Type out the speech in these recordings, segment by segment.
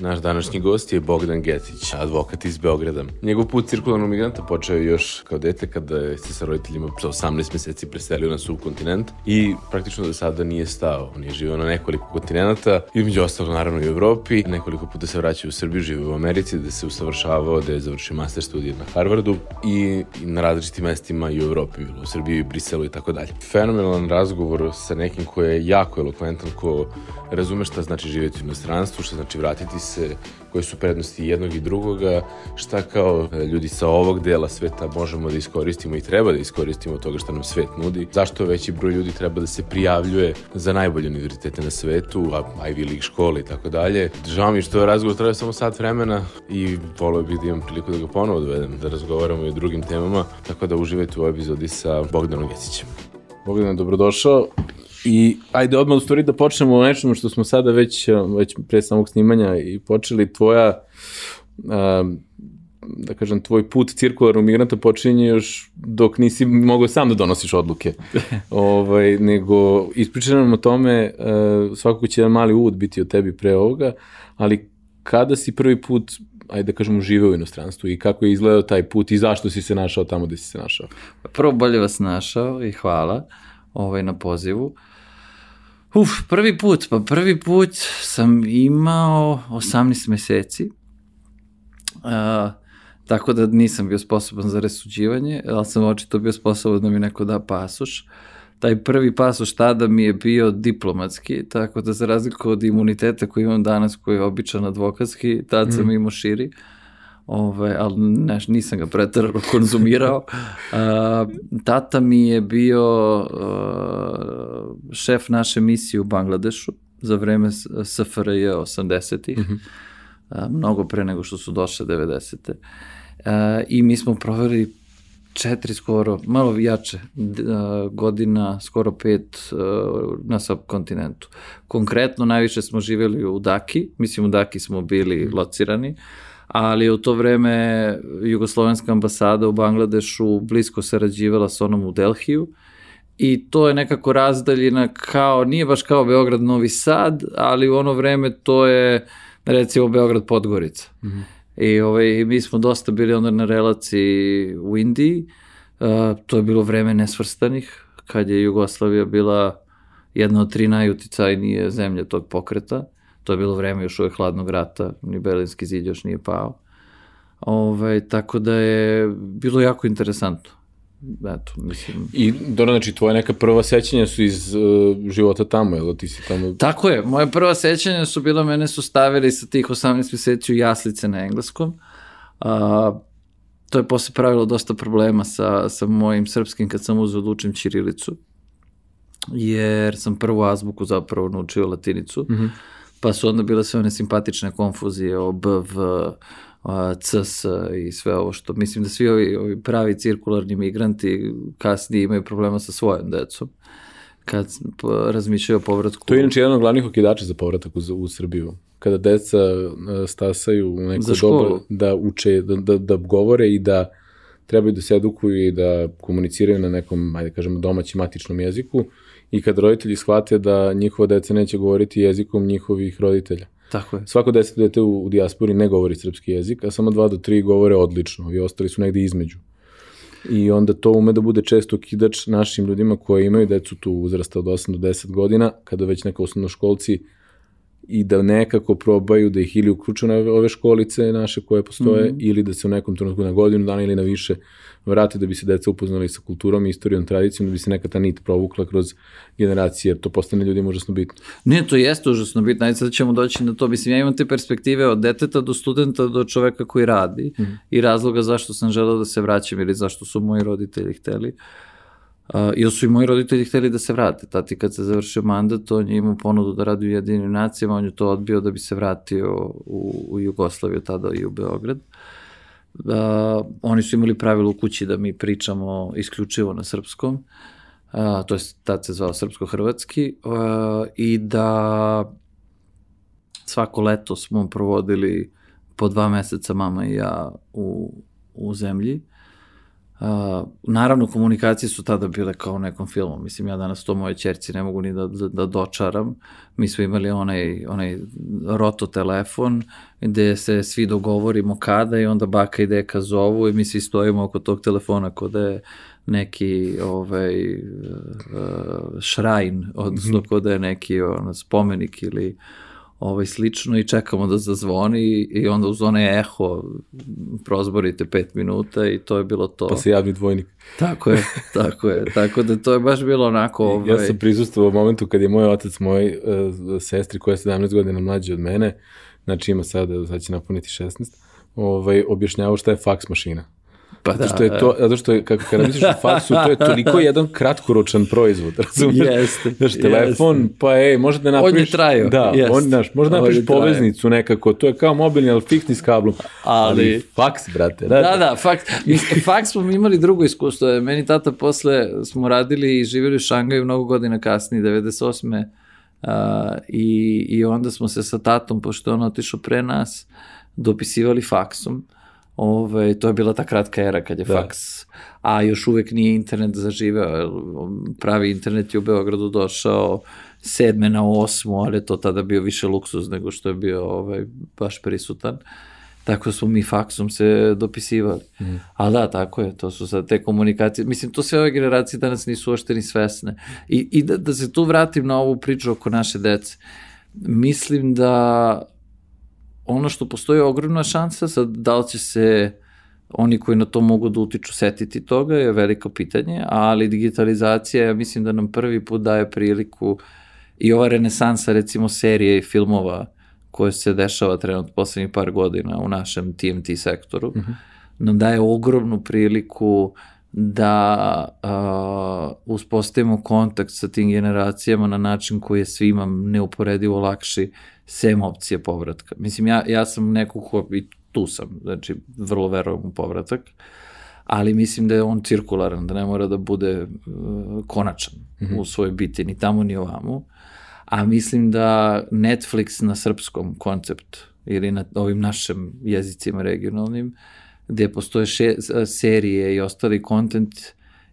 Naš današnji gost je Bogdan Gecić, advokat iz Beograda. Njegov put cirkularnog migranta počeo je još kao dete kada se sa roditeljima sa 18 meseci preselio na subkontinent i praktično do sada nije stao. On je živeo na nekoliko kontinenta, između ostalog naravno i u Evropi. Nekoliko puta se vraćao u Srbiju, živeo u Americi, da se usavršavao, da je završio master studije na Harvardu i na različitim mestima i u Evropi, bilo u Srbiji, i Briselu i tako dalje. Fenomenalan razgovor sa nekim ko je jako elokventan, ko razume šta znači živjeti u inostranstvu, šta znači vratiti se, koje su prednosti jednog i drugoga, šta kao e, ljudi sa ovog dela sveta možemo da iskoristimo i treba da iskoristimo toga što nam svet nudi, zašto veći broj ljudi treba da se prijavljuje za najbolje univerzitete na svetu, a Ivy League škole i tako dalje. Žao mi što razgovor traje samo sat vremena i volio bih da imam priliku da ga ponovo dovedem, da razgovaramo i o drugim temama, tako da uživajte u epizodi sa Bogdanom Gesićem. Bogdan, dobrodošao. I ajde odmah u stvari da počnemo o nečemu što smo sada već, već pre samog snimanja i počeli tvoja um, da kažem, tvoj put cirkularnog migranta počinje još dok nisi mogao sam da donosiš odluke. ovaj, nego ispričaj nam o tome, uh, svakako će jedan mali uvod biti o tebi pre ovoga, ali kada si prvi put ajde da kažemo, živeo u inostranstvu i kako je izgledao taj put i zašto si se našao tamo gde si se našao? Prvo bolje vas našao i hvala ovaj, na pozivu. Uh, Uf, prvi put, pa prvi put sam imao 18 meseci, uh, tako da nisam bio sposoban za resuđivanje, ali sam očito bio sposoban da mi neko da pasoš. Taj prvi pasoš tada mi je bio diplomatski, tako da za razliku od imuniteta koji imam danas, koji je običan advokatski, tad mm. sam imao širi. Uh, Ove, ali ne, nisam ga pretarano konzumirao. A, tata mi je bio a, šef naše misije u Bangladešu za vreme SFRJ 80-ih, mm -hmm. mnogo pre nego što su došle 90. A, I mi smo proveli četiri skoro, malo jače godina, skoro pet na subkontinentu. Konkretno najviše smo živjeli u Daki, mislim u Daki smo bili locirani, ali u to vreme Jugoslovenska ambasada u Bangladešu blisko sarađivala sa onom u Delhiju i to je nekako razdaljina kao, nije baš kao Beograd Novi Sad, ali u ono vreme to je recimo Beograd Podgorica. Mm -hmm. I ovaj, mi smo dosta bili onda na relaciji u Indiji, uh, to je bilo vreme nesvrstanih, kad je Jugoslavija bila jedna od tri najuticajnije zemlje tog pokreta. To je bilo vreme još uvek hladnog rata, ni Berlinski zid još nije pao. Ove, ovaj, tako da je bilo jako interesantno. Eto, mislim... I, Dora, znači, tvoje neka prva sećanja su iz uh, života tamo, jel ti si tamo... Tako je, moje prva sećanja su bila, mene su stavili sa tih 18 meseci u jaslice na engleskom. A, to je posle pravilo dosta problema sa, sa mojim srpskim kad sam uzeo da učim Ćirilicu, jer sam prvu azbuku zapravo naučio latinicu. Mm -hmm pa su onda bile sve one simpatične konfuzije o BV, CS i sve ovo što mislim da svi ovi, ovi pravi cirkularni migranti kasnije imaju problema sa svojom decom kad razmišljaju o povratku. To je inače jedan od glavnih okidača za povratak u, u Srbiju. Kada deca stasaju u neko dobro da uče, da, da, da govore i da trebaju da se edukuju i da komuniciraju na nekom, ajde kažemo, domaćem matičnom jeziku, i kad roditelji shvate da njihova deca neće govoriti jezikom njihovih roditelja. Tako je. Svako deset dete u, u dijaspori ne govori srpski jezik, a samo dva do tri govore odlično i ostali su negde između. I onda to ume da bude često kidač našim ljudima koji imaju decu tu uzrasta od 8 do 10 godina, kada već neka osnovnoškolci i da nekako probaju da ih ili uključu na ove školice naše koje postoje mm -hmm. ili da se u nekom trenutku na godinu dana ili na više vrati da bi se deca upoznali sa kulturom, istorijom, tradicijom, da bi se neka ta nit provukla kroz generacije, jer to postane ljudima užasno bitno. Ne, to jeste užasno bitno, ajde sad ćemo doći na to. Mislim, ja imam te perspektive od deteta do studenta do čoveka koji radi mm -hmm. i razloga zašto sam želeo da se vraćam ili zašto su moji roditelji hteli. Uh, Uh, ili su i moji roditelji hteli da se vrate. Tati kad se završio mandat, on je imao ponudu da radi u jedinim nacijama, on je to odbio da bi se vratio u, u Jugoslaviju, tada i u Beograd. Uh, oni su imali pravilo u kući da mi pričamo isključivo na srpskom, uh, to je tad se zvao srpsko-hrvatski, uh, i da svako leto smo provodili po dva meseca mama i ja u, u zemlji. Uh, naravno, komunikacije su tada bile kao u nekom filmu. Mislim, ja danas to moje čerci ne mogu ni da, da, da dočaram. Mi smo imali onaj, onaj roto telefon gde se svi dogovorimo kada i onda baka i deka zovu i mi svi stojimo oko tog telefona kod da je neki ovaj, uh, šrajn, odnosno mm -hmm. kod da je neki on, spomenik ili ovaj, slično i čekamo da zazvoni i onda uz onaj eho prozborite pet minuta i to je bilo to. Pa se javi dvojnik. Tako je, tako je. Tako da to je baš bilo onako... Ovaj... Ja sam prisustvovao u momentu kad je moj otac, moj uh, sestri koja je 17 godina mlađi od mene, znači ima sada, sad će napuniti 16, ovaj, objašnjavao šta je faks mašina. Pa zato što je to, zato što je, kako kada misliš o faksu, to je toliko jedan kratkoročan proizvod, razumiješ? Jeste. Znaš, telefon, jeste. pa ej, može da napraviš... On je trajao. Da, jest. on, znaš, može da napraviš poveznicu nekako, to je kao mobilni, ali fiksni s kablom. Ali, ali faks, brate. Da, da, da faks. faks smo imali drugo iskustvo. Meni tata posle smo radili i živjeli u Šangaju mnogo godina kasnije, 98. Uh, i, I onda smo se sa tatom, pošto on otišao pre nas, dopisivali faksom. Uh, Ove, ovaj, to je bila ta kratka era kad je da. faks, a još uvek nije internet zaživeo. Pravi internet je u Beogradu došao sedme na osmu, ali je to tada bio više luksuz nego što je bio ovaj, baš prisutan. Tako smo mi faksom se dopisivali. Mm. Ali da, tako je, to su sad te komunikacije. Mislim, to sve ove generacije danas nisu uošte ni svesne. I, i da, da se tu vratim na ovu priču oko naše dece. Mislim da ono što postoji ogromna šansa, sad da li će se oni koji na to mogu da utiču setiti toga je veliko pitanje, ali digitalizacija ja mislim da nam prvi put daje priliku i ova renesansa recimo serije i filmova koje se dešava trenutno poslednjih par godina u našem TMT sektoru, mm -hmm. nam daje ogromnu priliku da uh, uspostavimo kontakt sa tim generacijama na način koji je svima neuporedivo lakši sem opcije povratka. Mislim, ja, ja sam neko ko, i tu sam, znači, vrlo verujem u povratak, ali mislim da je on cirkularan, da ne mora da bude uh, konačan mm -hmm. u svojoj biti, ni tamo ni ovamo. A mislim da Netflix na srpskom koncept ili na ovim našim jezicima regionalnim, gde postoje še, serije i ostali kontent,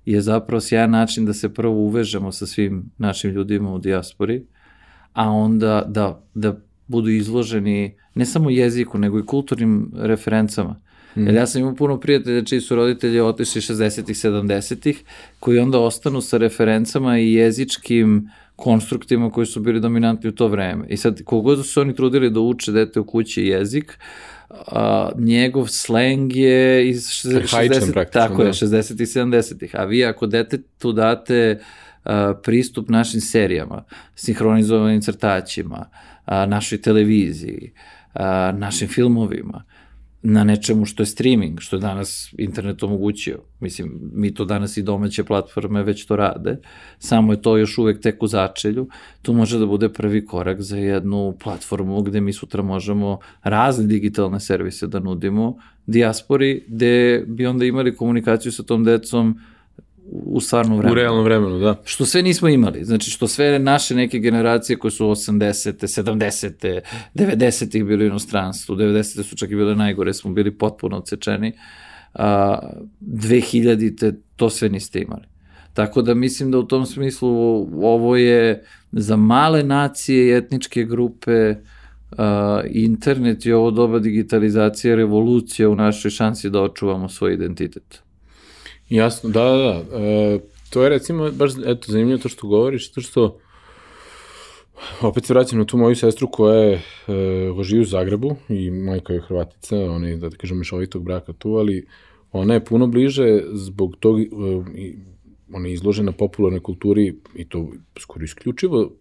je zapravo sjajan način da se prvo uvežemo sa svim našim ljudima u dijaspori, a onda da, da budu izloženi ne samo jeziku, nego i kulturnim referencama. Mm. Jer ja sam imao puno prijatelja čiji su roditelji otišli 60-ih, 70-ih, koji onda ostanu sa referencama i jezičkim konstruktima koji su bili dominantni u to vreme. I sad, kogod su oni trudili da uče dete u kući jezik, a, njegov sleng je iz 60, tako da. je, 60 i 70-ih. A vi ako detetu date a, pristup našim serijama, sinhronizovanim crtaćima, a, našoj televiziji, a, našim filmovima, na nečemu što je streaming, što je danas internet omogućio. Mislim, mi to danas i domaće platforme već to rade, samo je to još uvek tek u začelju. To može da bude prvi korak za jednu platformu gde mi sutra možemo razne digitalne servise da nudimo dijaspori, gde bi onda imali komunikaciju sa tom decom u stvarnom vremenu. U realnom vremenu, da. Što sve nismo imali. Znači, što sve naše neke generacije koje su 80. 70. 90. bili u inostranstvu, 90. su čak i bile najgore, smo bili potpuno odsečeni, a, 2000. to sve niste imali. Tako da mislim da u tom smislu ovo je za male nacije i etničke grupe uh, internet i ovo doba digitalizacije revolucija u našoj šansi da očuvamo svoj identitet. Jasno, da, da, da. E, to je recimo baš, eto, zanimljivo to što govoriš, to što opet se vraćam na tu moju sestru koja je e, živi u Zagrebu i majka je Hrvatica, ona je, da, kažem, mešovitog braka tu, ali ona je puno bliže zbog tog, e, ona je izložena popularnoj kulturi i to skoro isključivo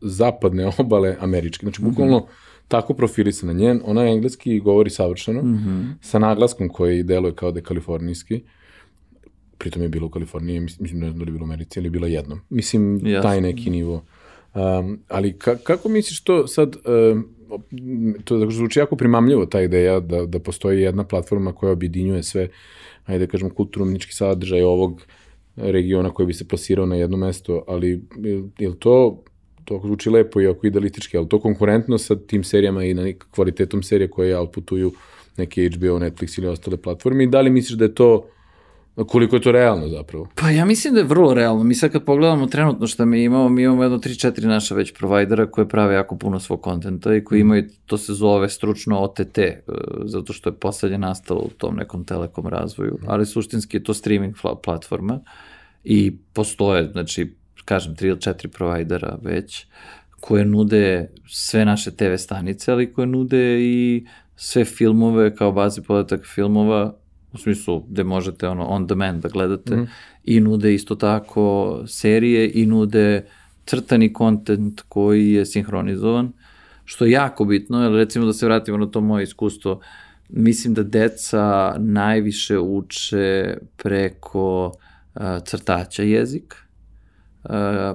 zapadne obale američke, znači bukvalno mm -hmm. tako profilisana njen, ona engleski govori savršeno, mm -hmm. sa naglaskom koji deluje kao da je kalifornijski, pritom je bilo u Kaliforniji, mislim ne znam da li je bilo u Americi, ali je bilo jednom. Mislim, Jasne. taj neki nivo. Um, ali ka, kako misliš to sad, um, to da zvuči jako primamljivo ta ideja da, da postoji jedna platforma koja objedinjuje sve, ajde da kažem, kulturno-umnički sadržaj ovog regiona koji bi se plasirao na jedno mesto, ali je, li to to zvuči lepo i oko idealistički, ali to konkurentno sa tim serijama i na kvalitetom serija koje outputuju neke HBO, Netflix ili ostale platforme i da li misliš da je to koliko je to realno zapravo? Pa ja mislim da je vrlo realno. Mi sad kad pogledamo trenutno šta mi imamo, mi imamo jedno 3-4 naša već provajdera koje prave jako puno svog kontenta i koji mhm. imaju, to se zove stručno OTT, e, zato što je poslednje nastalo u tom nekom telekom razvoju, mhm. ali suštinski je to streaming platforma i postoje, znači, kažem, 3 ili 4 provajdera već, koje nude sve naše TV stanice, ali koje nude i sve filmove kao bazi podataka filmova u smislu gde možete ono on demand da gledate mm. i nude isto tako serije i nude crtani kontent koji je sinhronizovan, što je jako bitno, jer recimo da se vratimo na to moje iskustvo, mislim da deca najviše uče preko uh, crtača jezik, uh,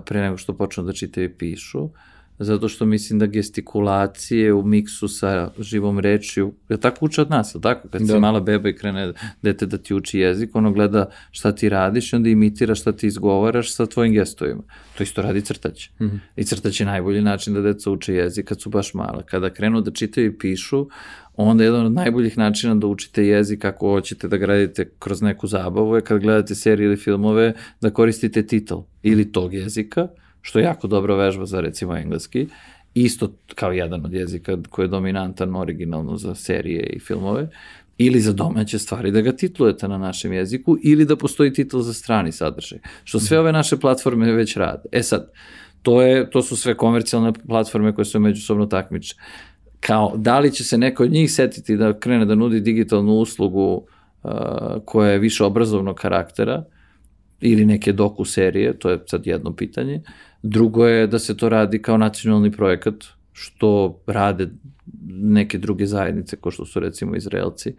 pre nego što počnu da čitaju i pišu. Uh, zato što mislim da gestikulacije u miksu sa živom rečju, je tako uče od nas, tako? Kad da. si mala beba i krene dete da ti uči jezik, ono gleda šta ti radiš i onda imitira šta ti izgovaraš sa tvojim gestovima. To isto radi crtać. Mm -hmm. I crtać je najbolji način da deca uče jezik kad su baš mala. Kada krenu da čitaju i pišu, onda jedan od najboljih načina da učite jezik ako hoćete da gradite kroz neku zabavu je kad gledate serije ili filmove da koristite titel ili tog jezika, što jako dobra vežba za recimo engleski, isto kao jedan od jezika koji je dominantan originalno za serije i filmove, ili za domaće stvari da ga titlujete na našem jeziku ili da postoji titl za strani sadržaj, što sve ove naše platforme već rade. E sad, to, je, to su sve komercijalne platforme koje su međusobno takmiče. Kao, da li će se neko od njih setiti da krene da nudi digitalnu uslugu uh, koja je više obrazovnog karaktera ili neke doku serije, to je sad jedno pitanje, Drugo je da se to radi kao nacionalni projekat, što rade neke druge zajednice, ko što su recimo Izraelci,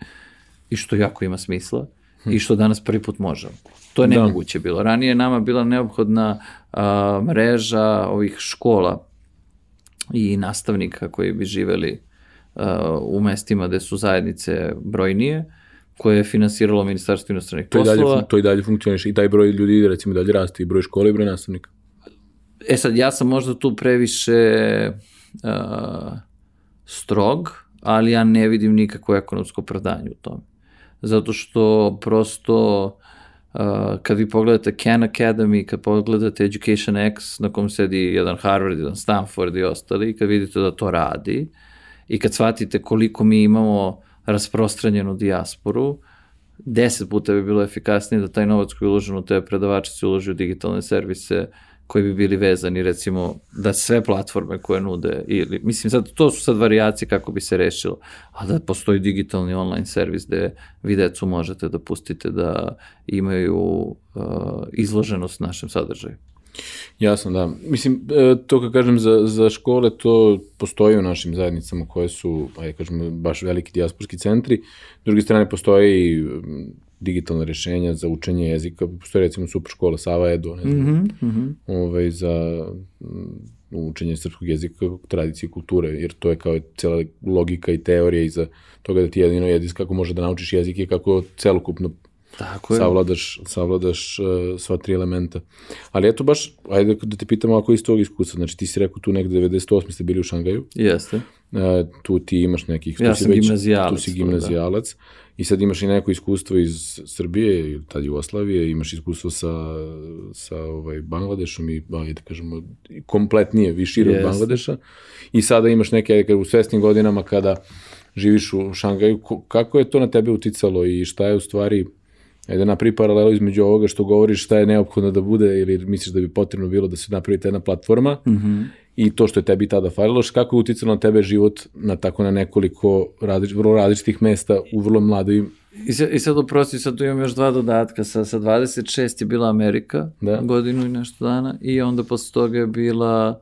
i što jako ima smisla, hm. i što danas prvi put možemo. To je da. nemoguće da. bilo. Ranije je nama bila neophodna a, mreža ovih škola i nastavnika koji bi živeli a, u mestima gde su zajednice brojnije, koje je finansiralo Ministarstvo inostranih poslova. To i dalje, to i dalje funkcioniše i taj broj ljudi recimo dalje raste i broj škole i broj nastavnika. E sad, ja sam možda tu previše uh, strog, ali ja ne vidim nikakvo ekonomsko opravdanje u tome. Zato što prosto uh, kad vi pogledate Khan Academy, kad pogledate Education X na kom sedi jedan Harvard, jedan Stanford i ostali, kad vidite da to radi i kad shvatite koliko mi imamo rasprostranjenu dijasporu, deset puta bi bilo efikasnije da taj novac koji je uložen u te predavače se uloži u digitalne servise uh, koji bi bili vezani recimo da sve platforme koje nude ili mislim sad to su sad varijacije kako bi se rešilo a da postoji digitalni online servis gde vi decu možete da pustite da imaju uh, izloženost našem sadržaju Jasno, da. Mislim, e, to kad kažem za, za škole, to postoji u našim zajednicama koje su, ajde kažemo, baš veliki dijasporski centri. S druge strane, postoje i digitalne rešenja za učenje jezika, postoje recimo super škola Sava Edo, ne znam, mm -hmm. ovaj, za mm, učenje srpskog jezika, tradicije i kulture, jer to je kao cela logika i teorija iza toga da ti jedino jedis kako može da naučiš jezik i kako celokupno Tako je. savladaš, savladaš uh, sva tri elementa. Ali eto baš, ajde da te pitamo ako iz tog iskustva, znači ti si rekao tu negde 98. ste bili u Šangaju. Jeste. Uh, tu ti imaš nekih... Ja sam već, gimnazijalac. Tu si gimnazijalac. Da. I sad imaš i neko iskustvo iz Srbije, ili tad Jugoslavije, imaš iskustvo sa, sa ovaj, Bangladešom i, ajde da kažemo, kompletnije, vi šire yes. od Bangladeša. I sada imaš neke, u svesnim godinama kada živiš u Šangaju, kako je to na tebe uticalo i šta je u stvari Ajde napravi paralelu između ovoga što govoriš šta je neophodno da bude ili misliš da bi potrebno bilo da se napravi jedna platforma mm -hmm. I to što je tebi tada falilo, kako je uticalo na tebe život na tako na nekoliko različ, vrlo različitih mesta u vrlo mladoj I sad, i sad oprosti, sad tu imam još dva dodatka. Sa, sa 26 je bila Amerika, da. godinu i nešto dana, i onda posle toga je bila,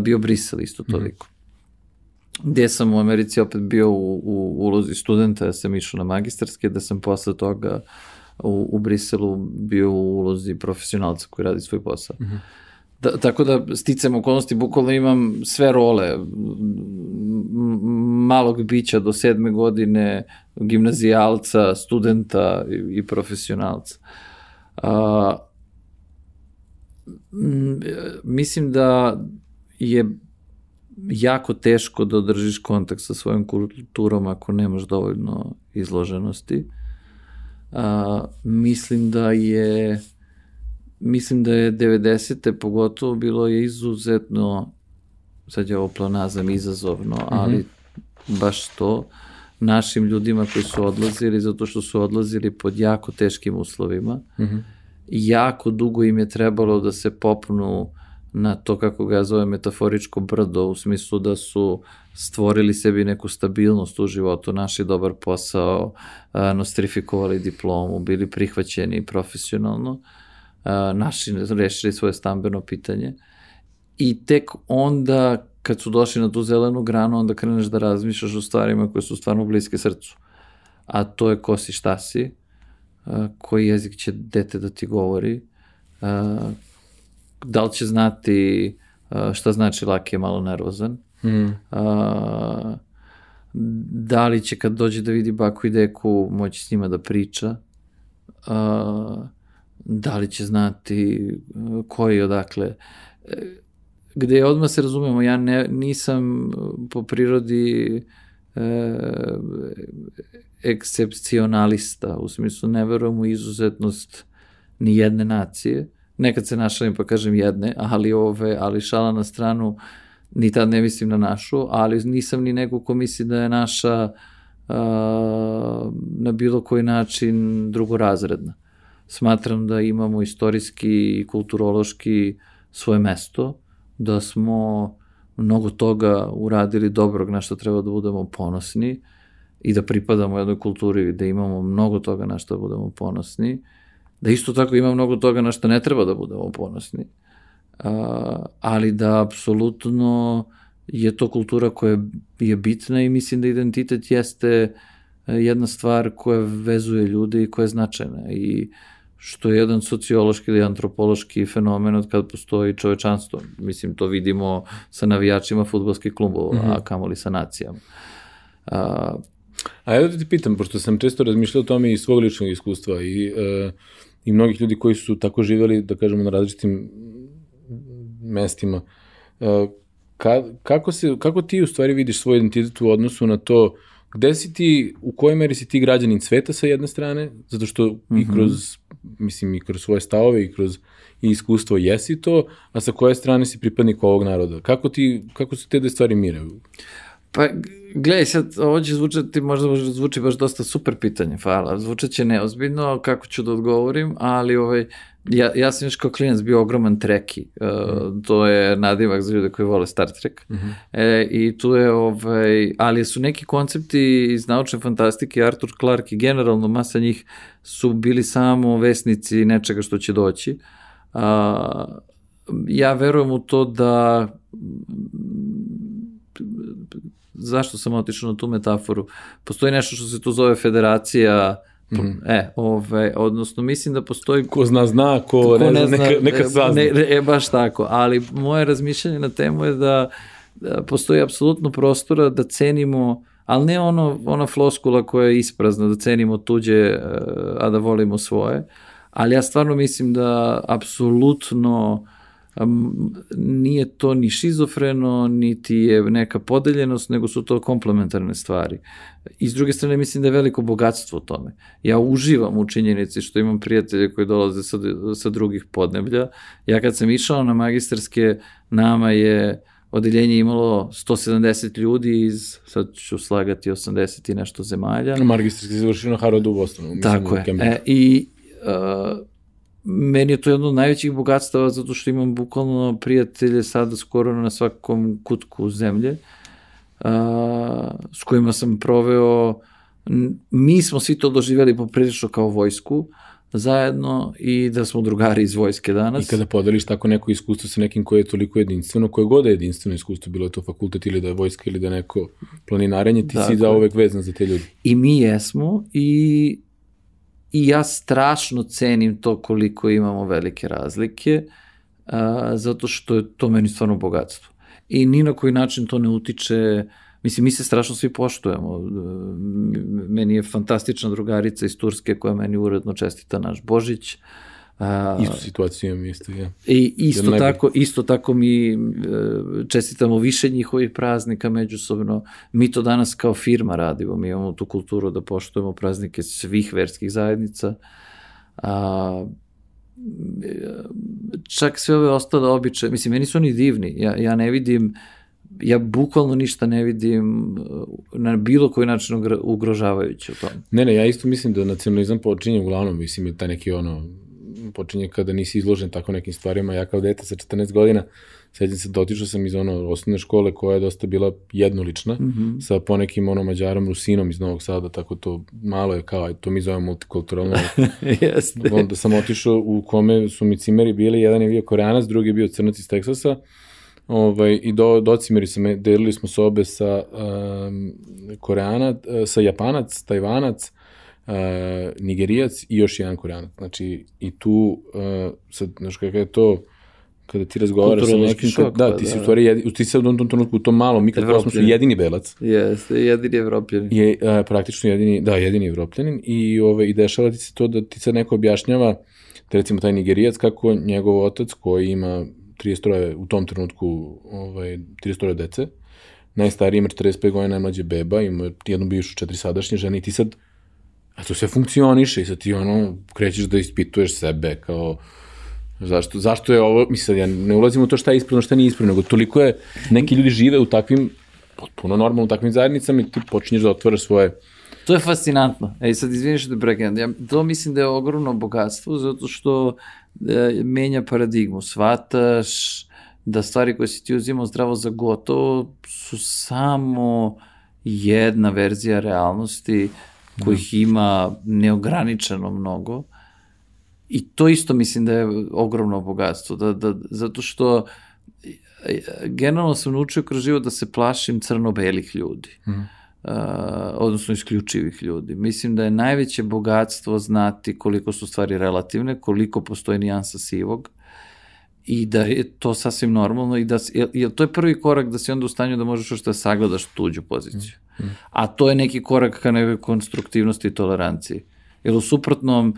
bio Brisel isto mhm. toliko. Mm. Gde sam u Americi opet bio u, u ulozi studenta, ja sam išao na magistarske, da sam posle toga u, u Briselu bio u ulozi profesionalca koji radi svoj posao. Mm -hmm. Da, tako da sticam okolnosti, bukvalno imam sve role malog bića do sedme godine, gimnazijalca, studenta i, i profesionalca. A, mislim da je jako teško da održiš kontakt sa svojom kulturom ako nemaš dovoljno izloženosti. A, mislim da je mislim da je 90. pogotovo bilo je izuzetno sad je ovo planazam izazovno, ali mm -hmm. baš to našim ljudima koji su odlazili zato što su odlazili pod jako teškim uslovima. Mm -hmm. Jako dugo im je trebalo da se popnu na to kako ga zove metaforičko brdo u smislu da su stvorili sebi neku stabilnost u životu, naši dobar posao, nostrifikovali diplomu, bili prihvaćeni profesionalno, naši rešili svoje stambeno pitanje i tek onda kad su došli na tu zelenu granu, onda kreneš da razmišljaš o stvarima koje su stvarno bliske srcu. A to je ko si, šta si, koji jezik će dete da ti govori, da li će znati šta znači laki je malo nervozan, mm. da li će kad dođe da vidi baku i deku moći s njima da priča, da li će znati koji odakle gde odmah se razumemo, ja ne, nisam po prirodi e, ekscepcionalista, u smislu ne verujem u izuzetnost ni jedne nacije. Nekad se našalim pa kažem jedne, ali ove, ali šala na stranu, ni tad ne mislim na našu, ali nisam ni neko ko misli da je naša a, na bilo koji način drugorazredna. Smatram da imamo istorijski i kulturološki svoje mesto, da smo mnogo toga uradili dobrog na što treba da budemo ponosni i da pripadamo jednoj kulturi da imamo mnogo toga na što budemo ponosni, da isto tako ima mnogo toga na što ne treba da budemo ponosni, a, ali da apsolutno je to kultura koja je bitna i mislim da identitet jeste jedna stvar koja vezuje ljude i koja je značajna i uh, što je jedan sociološki ili antropološki fenomen od kad postoji čovečanstvo. Mislim, to vidimo sa navijačima futbolskih klubova, mm -hmm. a kamoli sa nacijama. A, a evo da ti pitam, pošto sam često razmišljao o tome iz svog ličnog iskustva i, e, i mnogih ljudi koji su tako živeli, da kažemo, na različitim mestima, e, ka, kako, se, kako ti u stvari vidiš svoj identitet u odnosu na to gde si ti, u kojoj meri si ti građanin sveta sa jedne strane, zato što mm -hmm. i mhm. kroz, mislim, i kroz svoje stavove i kroz i iskustvo jesi to, a sa koje strane si pripadnik ovog naroda. Kako ti, kako su te dve stvari miraju? Pa, gledaj, sad, ovo će zvučati, možda zvuči baš dosta super pitanje, hvala. Zvučaće neozbiljno, kako ću da odgovorim, ali ovaj, ja, ja sam još kao klinac bio ogroman treki. Uh, mm. To je nadimak za ljude koji vole Star Trek. Mm -hmm. e, I tu je, ovaj, ali su neki koncepti iz naučne fantastike, Arthur Clarke i generalno masa njih su bili samo vesnici nečega što će doći. Uh, ja verujem u to da zašto sam otišao na tu metaforu? Postoji nešto što se tu zove federacija Mm -hmm. E, ove, odnosno mislim da postoji... Ko zna zna, ko, ko ne, ne zna, neka, neka sazna. Ne, e, baš tako, ali moje razmišljanje na temu je da, da postoji apsolutno prostora da cenimo, ali ne ono, ona floskula koja je isprazna, da cenimo tuđe, e, a da volimo svoje, ali ja stvarno mislim da apsolutno nije to ni šizofreno, niti je neka podeljenost, nego su to komplementarne stvari. I s druge strane mislim da je veliko bogatstvo u tome. Ja uživam u činjenici što imam prijatelje koji dolaze sa, sa drugih podneblja. Ja kad sam išao na magistarske, nama je odeljenje imalo 170 ljudi iz, sad ću slagati, 80 i nešto zemalja. Magistarski završio na Harvardu u Bostonu. Tako je. E, I uh, meni je to jedno od najvećih bogatstava zato što imam bukvalno prijatelje sada skoro na svakom kutku zemlje a, s kojima sam proveo mi smo svi to doživjeli poprilično kao vojsku zajedno i da smo drugari iz vojske danas. I kada podeliš tako neko iskustvo sa nekim koje je toliko jedinstveno, koje god je jedinstveno iskustvo, bilo je to fakultet ili da je vojska ili da je neko planinarenje, ti dakle, si za uvek vezan za te ljudi. I mi jesmo i i ja strašno cenim to koliko imamo velike razlike, a, zato što je to meni stvarno bogatstvo. I ni na koji način to ne utiče, mislim, mi se strašno svi poštujemo. Meni je fantastična drugarica iz Turske koja meni uredno čestita naš Božić. A, Istu situaciju imam isto, ja. I isto Jer najbolje. tako, isto tako mi e, čestitamo više njihovih praznika međusobno. Mi to danas kao firma radimo, mi imamo tu kulturu da poštujemo praznike svih verskih zajednica. A, čak sve ove ostale običaje, mislim, meni su oni divni, ja, ja ne vidim, ja bukvalno ništa ne vidim e, na bilo koji način ugrožavajuće u tom. Ne, ne, ja isto mislim da nacionalizam počinje uglavnom, mislim, je taj neki ono, počinje kada nisi izložen tako nekim stvarima. Ja kao dete sa 14 godina, sećam se, dotičao sam iz ono osnovne škole koja je dosta bila jednolična, mm -hmm. sa ponekim ono mađarom, rusinom iz Novog Sada, tako to malo je kao, to mi zovemo multikulturalno. Jeste. Onda sam otišao u kome su mi cimeri bili, jedan je bio koreanac, drugi je bio crnac iz Teksasa, Ovaj, I do, do cimeri sam, delili smo sobe sa um, Koreanac, sa Japanac, Tajvanac, uh, Nigerijac i još jedan Koreanac. Znači, i tu, uh, sad, znaš kako je to, kada ti razgovaraš sa nekim, šok, da, pa ti si da. u stvari, jedi, ti si u tom trenutku u tom malom mikrokosmosu Evropljanin. jedini belac, Jeste, jedini evropljani. je uh, praktično jedini, da, jedini evropljanin i, ove, i dešava ti se to da ti sad neko objašnjava, da recimo taj Nigerijac, kako njegov otac koji ima 33 u tom trenutku ovaj, 33 dece, najstariji ima 45 godina, najmlađe beba, ima jednu bivšu četiri sadašnje žene i ti sad, a to sve funkcioniše i sad ti ono, krećeš da ispituješ sebe kao, zašto, zašto je ovo, mislim ja ne ulazim u to šta je ispravno, šta nije ispravno, nego toliko je, neki ljudi žive u takvim, potpuno normalno u takvim zajednicama i ti počinješ da otvaraš svoje, To je fascinantno. Ej, sad izvini što te prekidam. Ja, to mislim da je ogromno bogatstvo zato što e, menja paradigmu. Svataš da stvari koje si ti uzimao zdravo za gotovo su samo jedna verzija realnosti kojih ima neograničeno mnogo. I to isto mislim da je ogromno bogatstvo. Da, da, zato što e, generalno sam naučio kroz život da se plašim crno-belih ljudi. Mm. Uh, odnosno isključivih ljudi. Mislim da je najveće bogatstvo znati koliko su stvari relativne, koliko postoji nijansa sivog i da je to sasvim normalno i da, jer, jer to je prvi korak da si onda u stanju da možeš još da sagledaš tuđu poziciju. A to je neki korak ka nekoj konstruktivnosti i toleranciji. Jer u suprotnom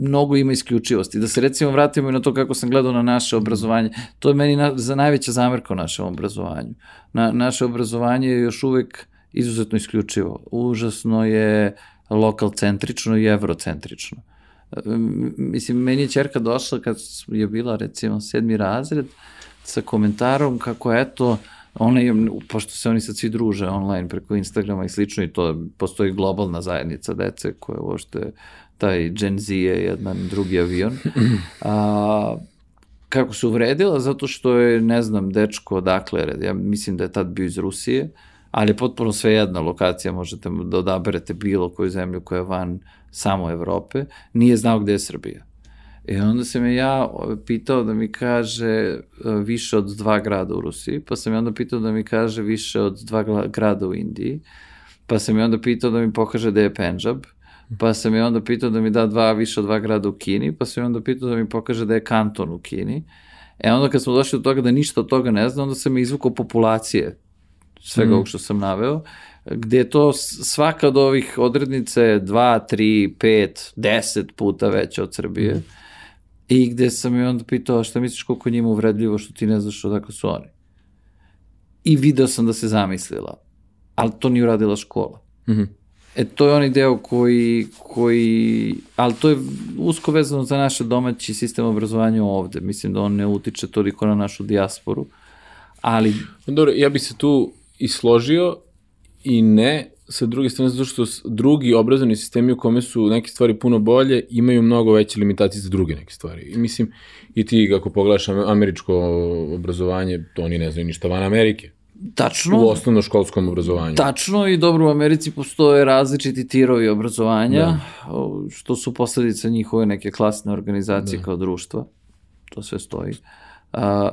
mnogo ima isključivosti. Da se recimo vratimo i na to kako sam gledao na naše obrazovanje. To je meni na, za najveća zamerka u našem obrazovanju. Na, naše obrazovanje je još uvek izuzetno isključivo. Užasno je lokal centrično i evrocentrično. Mislim, meni je čerka došla kad je bila recimo sedmi razred sa komentarom kako eto, ona je, pošto se oni sad svi druže online preko Instagrama i slično i to postoji globalna zajednica dece koja uopšte taj Gen Z je jedan drugi avion. A, kako se uvredila? Zato što je, ne znam, dečko odakle, ja mislim da je tad bio iz Rusije, ali je potpuno sve jedna lokacija, možete da odaberete bilo koju zemlju koja je van samo Evrope, nije znao gde je Srbija. I onda sam je ja pitao da mi kaže više od dva grada u Rusiji, pa sam je onda pitao da mi kaže više od dva grada u Indiji, pa sam je onda pitao da mi pokaže da je Pendžab, pa sam je onda pitao da mi da dva, više od dva grada u Kini, pa sam je onda pitao da mi pokaže da je kanton u Kini. E onda kad smo došli do toga da ništa od toga ne zna, onda sam je izvukao populacije svega mm. ovog što sam naveo, gde je to svaka od ovih odrednica je 2, 3, 5, 10 puta veća od Srbije. Mm. I gde sam je onda pitao šta misliš koliko njima uvredljivo što ti ne znaš odakle su oni. I video sam da se zamislila. Ali to nije uradila škola. Mm -hmm. E, to je onaj deo koji, koji, ali to je usko vezano za naše domaći sistem obrazovanja ovde. Mislim da on ne utiče toliko na našu dijasporu, ali... Dobro, ja bih se tu i složio i ne, sa druge strane, zato što drugi obrazovni sistemi u kome su neke stvari puno bolje, imaju mnogo veće limitacije za druge neke stvari. I mislim, i ti ako pogledaš američko obrazovanje, to oni ne znaju ništa van Amerike. Tačno. U osnovnoškolskom obrazovanju. Tačno i dobro u Americi postoje različiti tirovi obrazovanja, da. što su posledice njihove neke klasne organizacije da. kao društva. To sve stoji. A,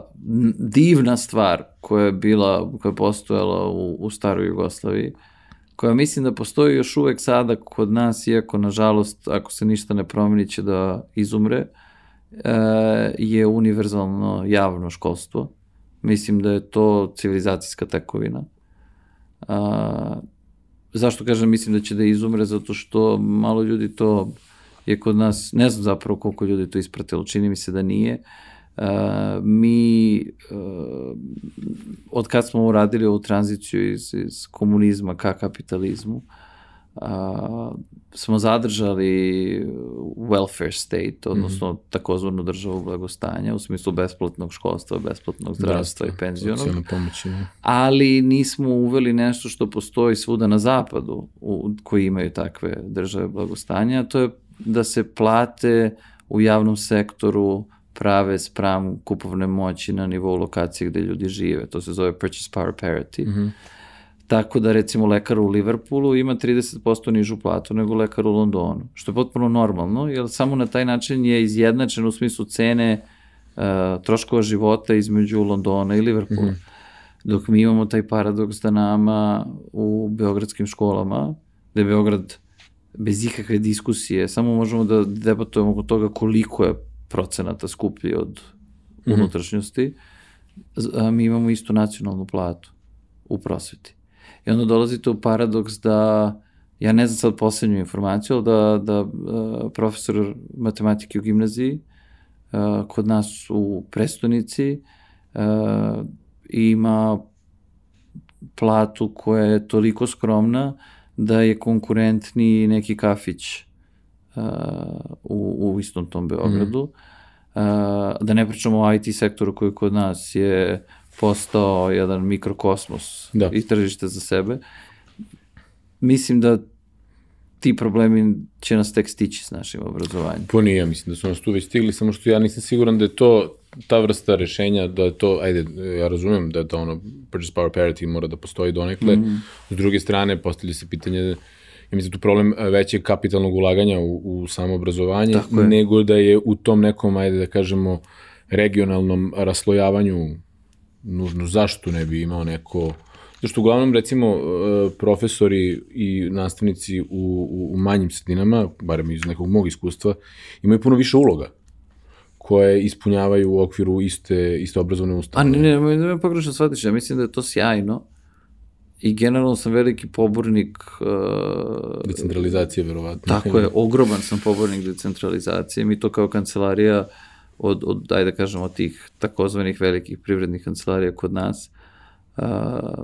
divna stvar koja je bila, koja je postojala u, u staroj Jugoslaviji, koja mislim da postoji još uvek sada kod nas, iako nažalost, ako se ništa ne promeni će da izumre, e, je univerzalno javno školstvo Mislim da je to civilizacijska tekovina. Zašto kažem mislim da će da izumre? Zato što malo ljudi to je kod nas, ne znam zapravo koliko ljudi to ispratilo, čini mi se da nije, Uh, mi uh, od kad smo uradili ovu tranziciju iz, iz komunizma ka kapitalizmu uh, smo zadržali welfare state, odnosno mm -hmm. takozvanu državu blagostanja, u smislu besplatnog školstva, besplatnog zdravstva i penzionog. Pomoći, ne? Ali nismo uveli nešto što postoji svuda na zapadu, u, koji imaju takve države blagostanja, a to je da se plate u javnom sektoru prave spram kupovne moći na nivou lokacije gde ljudi žive. To se zove purchase power parity. Mm -hmm. Tako da recimo lekar u Liverpoolu ima 30% nižu platu nego lekar u Londonu, što je potpuno normalno, jer samo na taj način je izjednačen u smislu cene uh, troškova života između Londona i Liverpoola. Mm -hmm. Dok mi imamo taj paradoks da nama u beogradskim školama, da je Beograd bez ikakve diskusije, samo možemo da debatujemo oko toga koliko je procenata skuplji od mhm. unutrašnjosti, a mi imamo istu nacionalnu platu u prosveti. I onda dolazite u paradoks da, ja ne znam sad poslednju informaciju, ali da, da uh, profesor matematike u gimnaziji uh, kod nas u prestonici uh, ima platu koja je toliko skromna da je konkurentni neki kafić u, u istom tom Beogradu. Mm. Uh, da ne pričamo o IT sektoru koji kod nas je postao jedan mikrokosmos da. i tržište za sebe. Mislim da ti problemi će nas tek stići s našim obrazovanjem. Po nije, ja mislim da su nas tu već stigli, samo što ja nisam siguran da je to ta vrsta rešenja, da je to, ajde, ja razumem da je to ono, purchase power parity mora da postoji donekle, mm -hmm. s druge strane postavlja se pitanje ja mislim da tu problem e, većeg kapitalnog ulaganja u, u samo obrazovanje, nego da je u tom nekom, ajde da kažemo, regionalnom raslojavanju nužno zašto ne bi imao neko Zašto uglavnom, recimo, e, profesori i nastavnici u, u, u manjim sredinama, barem iz nekog mog iskustva, imaju puno više uloga koje ispunjavaju u okviru iste, iste obrazovne ustanove. A ne, ne, ne, ne pogrešno shvatiš, ja mislim da je to sjajno, i generalno sam veliki pobornik... Uh, decentralizacije, verovatno. Tako je, ogroman sam pobornik decentralizacije. Mi to kao kancelarija od, od daj da kažemo, od tih takozvanih velikih privrednih kancelarija kod nas, uh,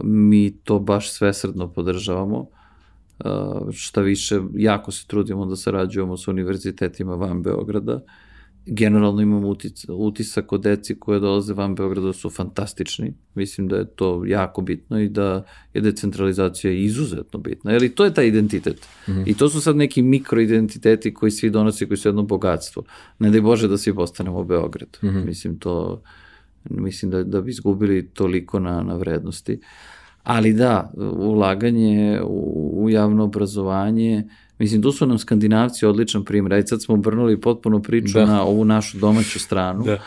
mi to baš svesredno podržavamo. Uh, šta više, jako se trudimo da sarađujemo sa univerzitetima van Beograda. Uh, generalno imam utisak od deci koje dolaze van Beograda su fantastični. Mislim da je to jako bitno i da je decentralizacija izuzetno bitna. Jer i to je taj identitet. Mm -hmm. I to su sad neki mikroidentiteti koji svi donose, koji su jedno bogatstvo. Ne daj Bože da svi postanemo Beograd. Mm -hmm. Mislim to mislim da, da bi izgubili toliko na, na vrednosti. Ali da, ulaganje u, u javno obrazovanje, Mislim, tu su nam skandinavci odličan primjer. Ajde sad smo obrnuli potpuno priču da. na ovu našu domaću stranu. Da.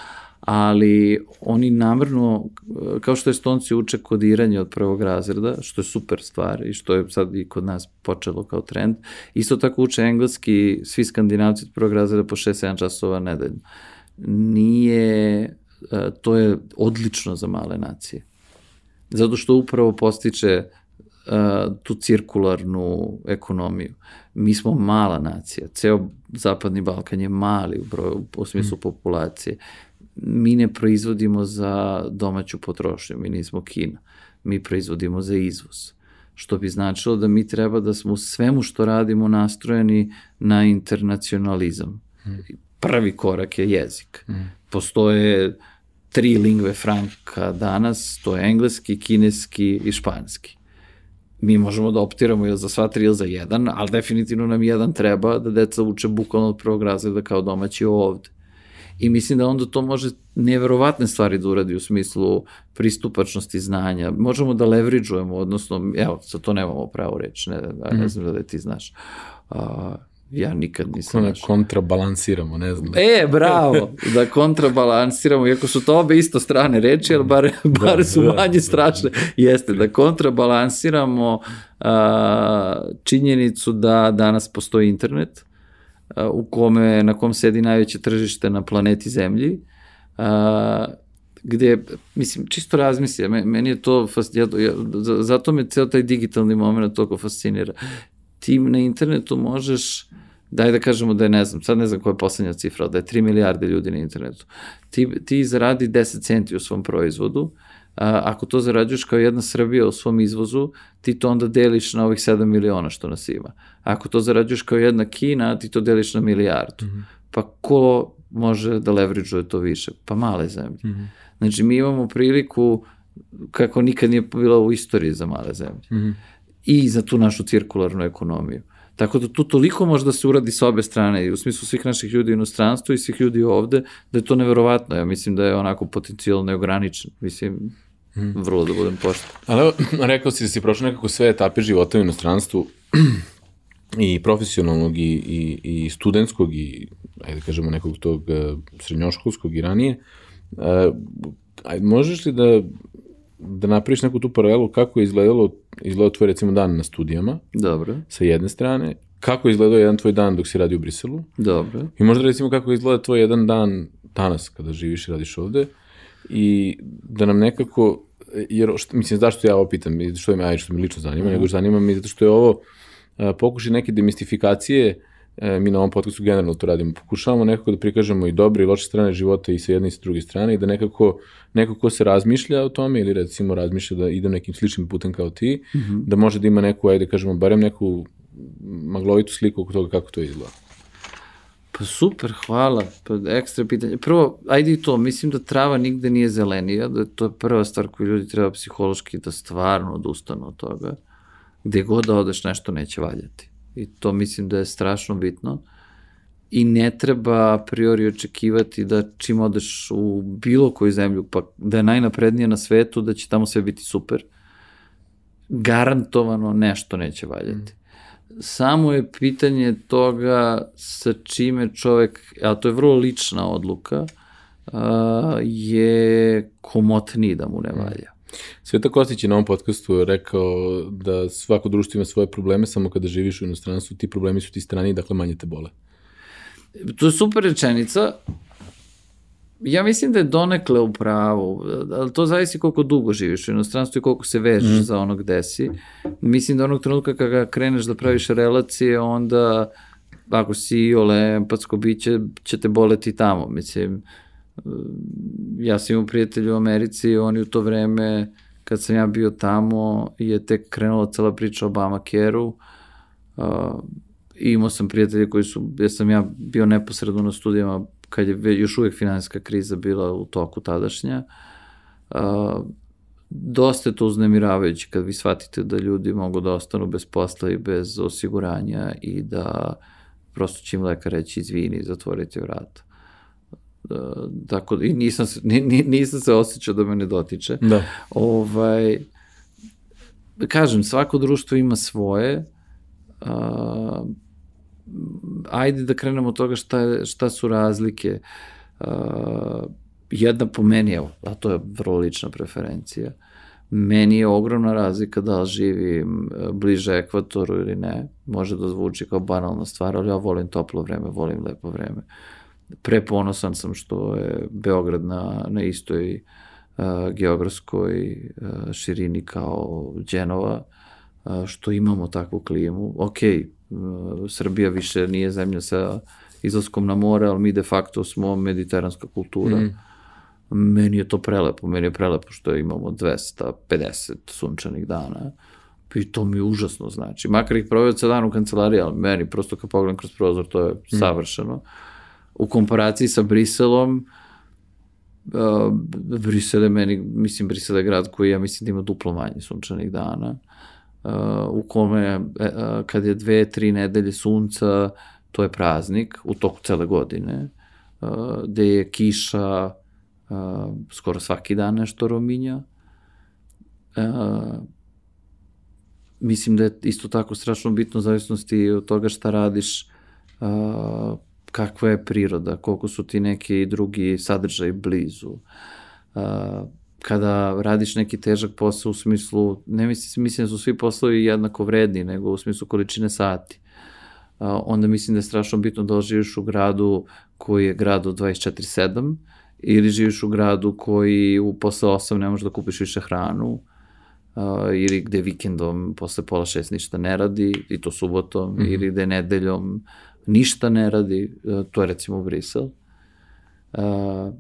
Ali oni namrno, kao što estonci uče kodiranje od prvog razreda, što je super stvar i što je sad i kod nas počelo kao trend, isto tako uče engleski svi skandinavci od prvog razreda po 6-7 časova nedeljno. Nije, e, to je odlično za male nacije. Zato što upravo postiče tu cirkularnu ekonomiju. Mi smo mala nacija, ceo zapadni Balkan je mali u, broju, u smislu mm. populacije. Mi ne proizvodimo za domaću potrošnju, mi nismo Kina. Mi proizvodimo za izvoz. Što bi značilo da mi treba da smo u svemu što radimo nastrojeni na internacionalizam. Mm. Prvi korak je jezik. Mm. Postoje tri lingve franka danas, to je engleski, kineski i španski mi možemo da optiramo ili za sva tri ili za jedan, ali definitivno nam jedan treba da deca uče bukvalno od prvog razreda kao domaći ovde. I mislim da onda to može neverovatne stvari da uradi u smislu pristupačnosti znanja. Možemo da leveriđujemo, odnosno, evo, sa to nemamo pravo reći, ne, ne, ne znam da ti znaš. Uh, Ja nikad nisam Kako našao. kontrabalansiramo, ne znam. E, bravo, da kontrabalansiramo, iako su to obe isto strane reči, ali bar, da, bar da, su da, manje da, strašne. Jeste, da kontrabalansiramo a, činjenicu da danas postoji internet, a, u kome, na kom sedi najveće tržište na planeti Zemlji, a, gde, mislim, čisto razmisli, meni je to, ja, ja, zato me ceo taj digitalni moment toliko fascinira. Ti na internetu možeš daj da kažemo da je, ne znam, sad ne znam koja je poslednja cifra, da je 3 milijarde ljudi na internetu. Ti, ti zaradi 10 centi u svom proizvodu, a, ako to zarađuješ kao jedna Srbija u svom izvozu, ti to onda deliš na ovih 7 miliona što nas ima. Ako to zarađuješ kao jedna Kina, ti to deliš na milijardu. Mm -hmm. Pa ko može da leveriđuje to više? Pa male zemlje. Mm -hmm. Znači, mi imamo priliku kako nikad nije bila u istoriji za male zemlje. Mm -hmm. I za tu našu cirkularnu ekonomiju. Tako da tu toliko može da se uradi sa obe strane, i u smislu svih naših ljudi u inostranstvu i svih ljudi ovde, da je to neverovatno. Ja mislim da je onako potencijal neograničen. Mislim, mm. vrlo da budem pošten. Ali evo, rekao si da si prošao nekako sve etape života u inostranstvu i profesionalnog i, i, i studentskog i, ajde da kažemo, nekog tog uh, srednjoškolskog i ranije. Uh, ajde, možeš li da da napraviš neku tu paralelu kako je izgledalo, izgledalo tvoj recimo dan na studijama. Dobro. Sa jedne strane. Kako je izgledao jedan tvoj dan dok si radi u Briselu. Dobro. I možda recimo kako izgleda tvoj jedan dan danas kada živiš i radiš ovde. I da nam nekako, jer što, mislim zašto ja ovo pitam, što me, aj, što me lično zanima, mm. nego zanima mi zato što je ovo a, pokušaj neke demistifikacije e, mi na ovom podcastu generalno to radimo. Pokušavamo nekako da prikažemo i dobre i loše strane života i sa jedne i sa druge strane i da nekako neko ko se razmišlja o tome ili recimo razmišlja da ide nekim sličnim putem kao ti, mm -hmm. da može da ima neku, ajde da kažemo, barem neku maglovitu sliku oko toga kako to izgleda. Pa super, hvala. Pa ekstra pitanje. Prvo, ajde i to, mislim da trava nigde nije zelenija, da to je prva stvar koju ljudi treba psihološki da stvarno odustanu od toga. Gde god da odeš nešto neće valjati. I to mislim da je strašno bitno. I ne treba a priori očekivati da čim odeš u bilo koju zemlju, pa da je najnaprednija na svetu, da će tamo sve biti super. Garantovano nešto neće valjati. Mm samo je pitanje toga sa čime čovek, a to je vrlo lična odluka, je komotniji da mu ne valja. Sveta Kostić je na ovom podcastu rekao da svako društvo ima svoje probleme, samo kada živiš u inostranstvu, ti problemi su ti strani, dakle manje te bole. To je super rečenica, Ja mislim da je donekle u pravu, ali to zavisi koliko dugo živiš u inostranstvu i koliko se vežeš mm. za ono gde si. Mislim da onog trenutka kada kreneš da praviš relacije, onda ako si ole empatsko biće, će te boleti tamo. Mislim, ja sam imao prijatelju u Americi, oni u to vreme, kad sam ja bio tamo, je tek krenula cela priča o Obamacare-u. Uh, imao sam prijatelje koji su, ja sam ja bio neposredno na studijama kad je još uvijek finansijska kriza bila u toku tadašnja, a, dosta je to uznemiravajuće kad vi shvatite da ljudi mogu da ostanu bez posla i bez osiguranja i da prosto će im lekar reći izvini, zatvorite vrata. Da, tako da, i nisam se, nisam se osjećao da me ne dotiče. Da. Ovaj, kažem, svako društvo ima svoje, a, ajde da krenemo od toga šta, šta su razlike. Uh, jedna po meni, evo, a to je vrlo lična preferencija, meni je ogromna razlika da li živim bliže ekvatoru ili ne. Može da zvuči kao banalna stvar, ali ja volim toplo vreme, volim lepo vreme. Preponosan sam što je Beograd na, na istoj uh, geografskoj uh, širini kao Đenova, uh, što imamo takvu klimu. Okej, Uh, Srbija više nije zemlja sa izlaskom na more, ali mi de facto smo mediteranska kultura. Mm. Meni je to prelepo, meni je prelepo što imamo 250 sunčanih dana i to mi užasno znači. Makar ih proveo cel dan u kancelariji, ali meni prosto kad pogledam kroz prozor to je mm. U komparaciji sa Briselom, uh, Brisel je meni, mislim Brisel je grad koji ja mislim da ima duplo manje sunčanih dana. Uh, u kome e, kad je dve, tri nedelje sunca, to je praznik u toku cele godine, gde je kiša skoro svaki dan nešto rominja. Mislim da je isto tako strašno bitno zavisnosti od toga šta radiš, kakva je priroda, koliko su ti neki drugi sadržaj blizu kada radiš neki težak posao u smislu, ne mislim, mislim da su svi poslovi jednako vredni, nego u smislu količine sati. Onda mislim da je strašno bitno da živiš u gradu koji je grad od 24-7 ili živiš u gradu koji u posle 8 ne možeš da kupiš više hranu a, ili gde vikendom posle pola šest ništa ne radi i to subotom mm -hmm. ili gde nedeljom ništa ne radi, uh, to je recimo Brisel. Uh,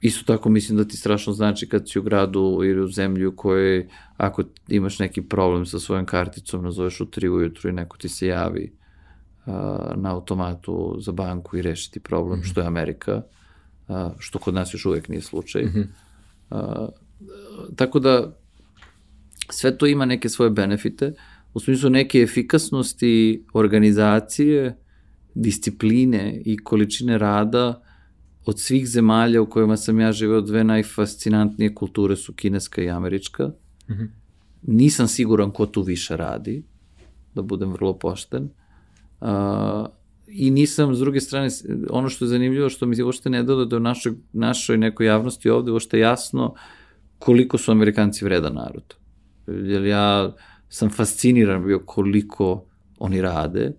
isto tako mislim da ti strašno znači kad si u gradu ili u zemlji u kojoj ako imaš neki problem sa svojom karticom, nazoveš u tri ujutru i neko ti se javi uh, na automatu za banku i reši ti problem, mm -hmm. što je Amerika, uh, što kod nas još uvek nije slučaj. Mm -hmm. uh, tako da sve to ima neke svoje benefite, u smislu neke efikasnosti organizacije, discipline i količine rada od svih zemalja u kojima sam ja živeo, dve najfascinantnije kulture su kineska i američka. Mm -hmm. Nisam siguran ko tu više radi, da budem vrlo pošten. Uh, I nisam, s druge strane, ono što je zanimljivo, što mi uopšte ne doda da u našoj, našoj nekoj javnosti ovde uopšte jasno koliko su Amerikanci vredan narod. Jer ja sam fasciniran bio koliko oni rade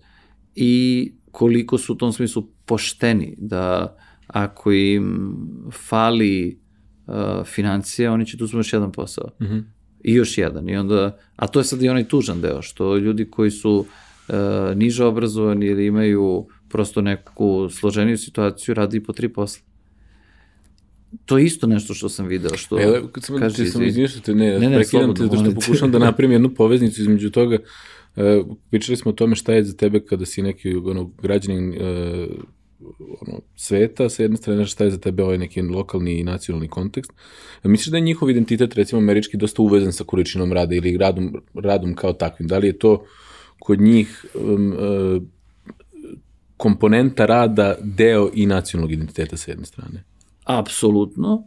i koliko su u tom smislu pošteni, da ako im fali uh, financija, oni će tu uzmeš jedan posao. Mm -hmm. I još jedan. I onda, a to je sad i onaj tužan deo, što ljudi koji su uh, niže obrazovani ili imaju prosto neku složeniju situaciju, radi i po tri posla. To je isto nešto što sam video, što... Evo, kad sam, kaže, sam izvinio te, ne, ne, ne prekidam te, zato što pokušam da napravim jednu poveznicu između toga. Uh, pričali smo o tome šta je za tebe kada si neki ono, građanin uh, ono, sveta, sa jedne strane šta je za tebe ovaj neki lokalni i nacionalni kontekst. Misliš da je njihov identitet, recimo američki, dosta uvezan sa količinom rada ili radom, radom kao takvim? Da li je to kod njih um, uh, komponenta rada deo i nacionalnog identiteta sa jedne strane? Apsolutno.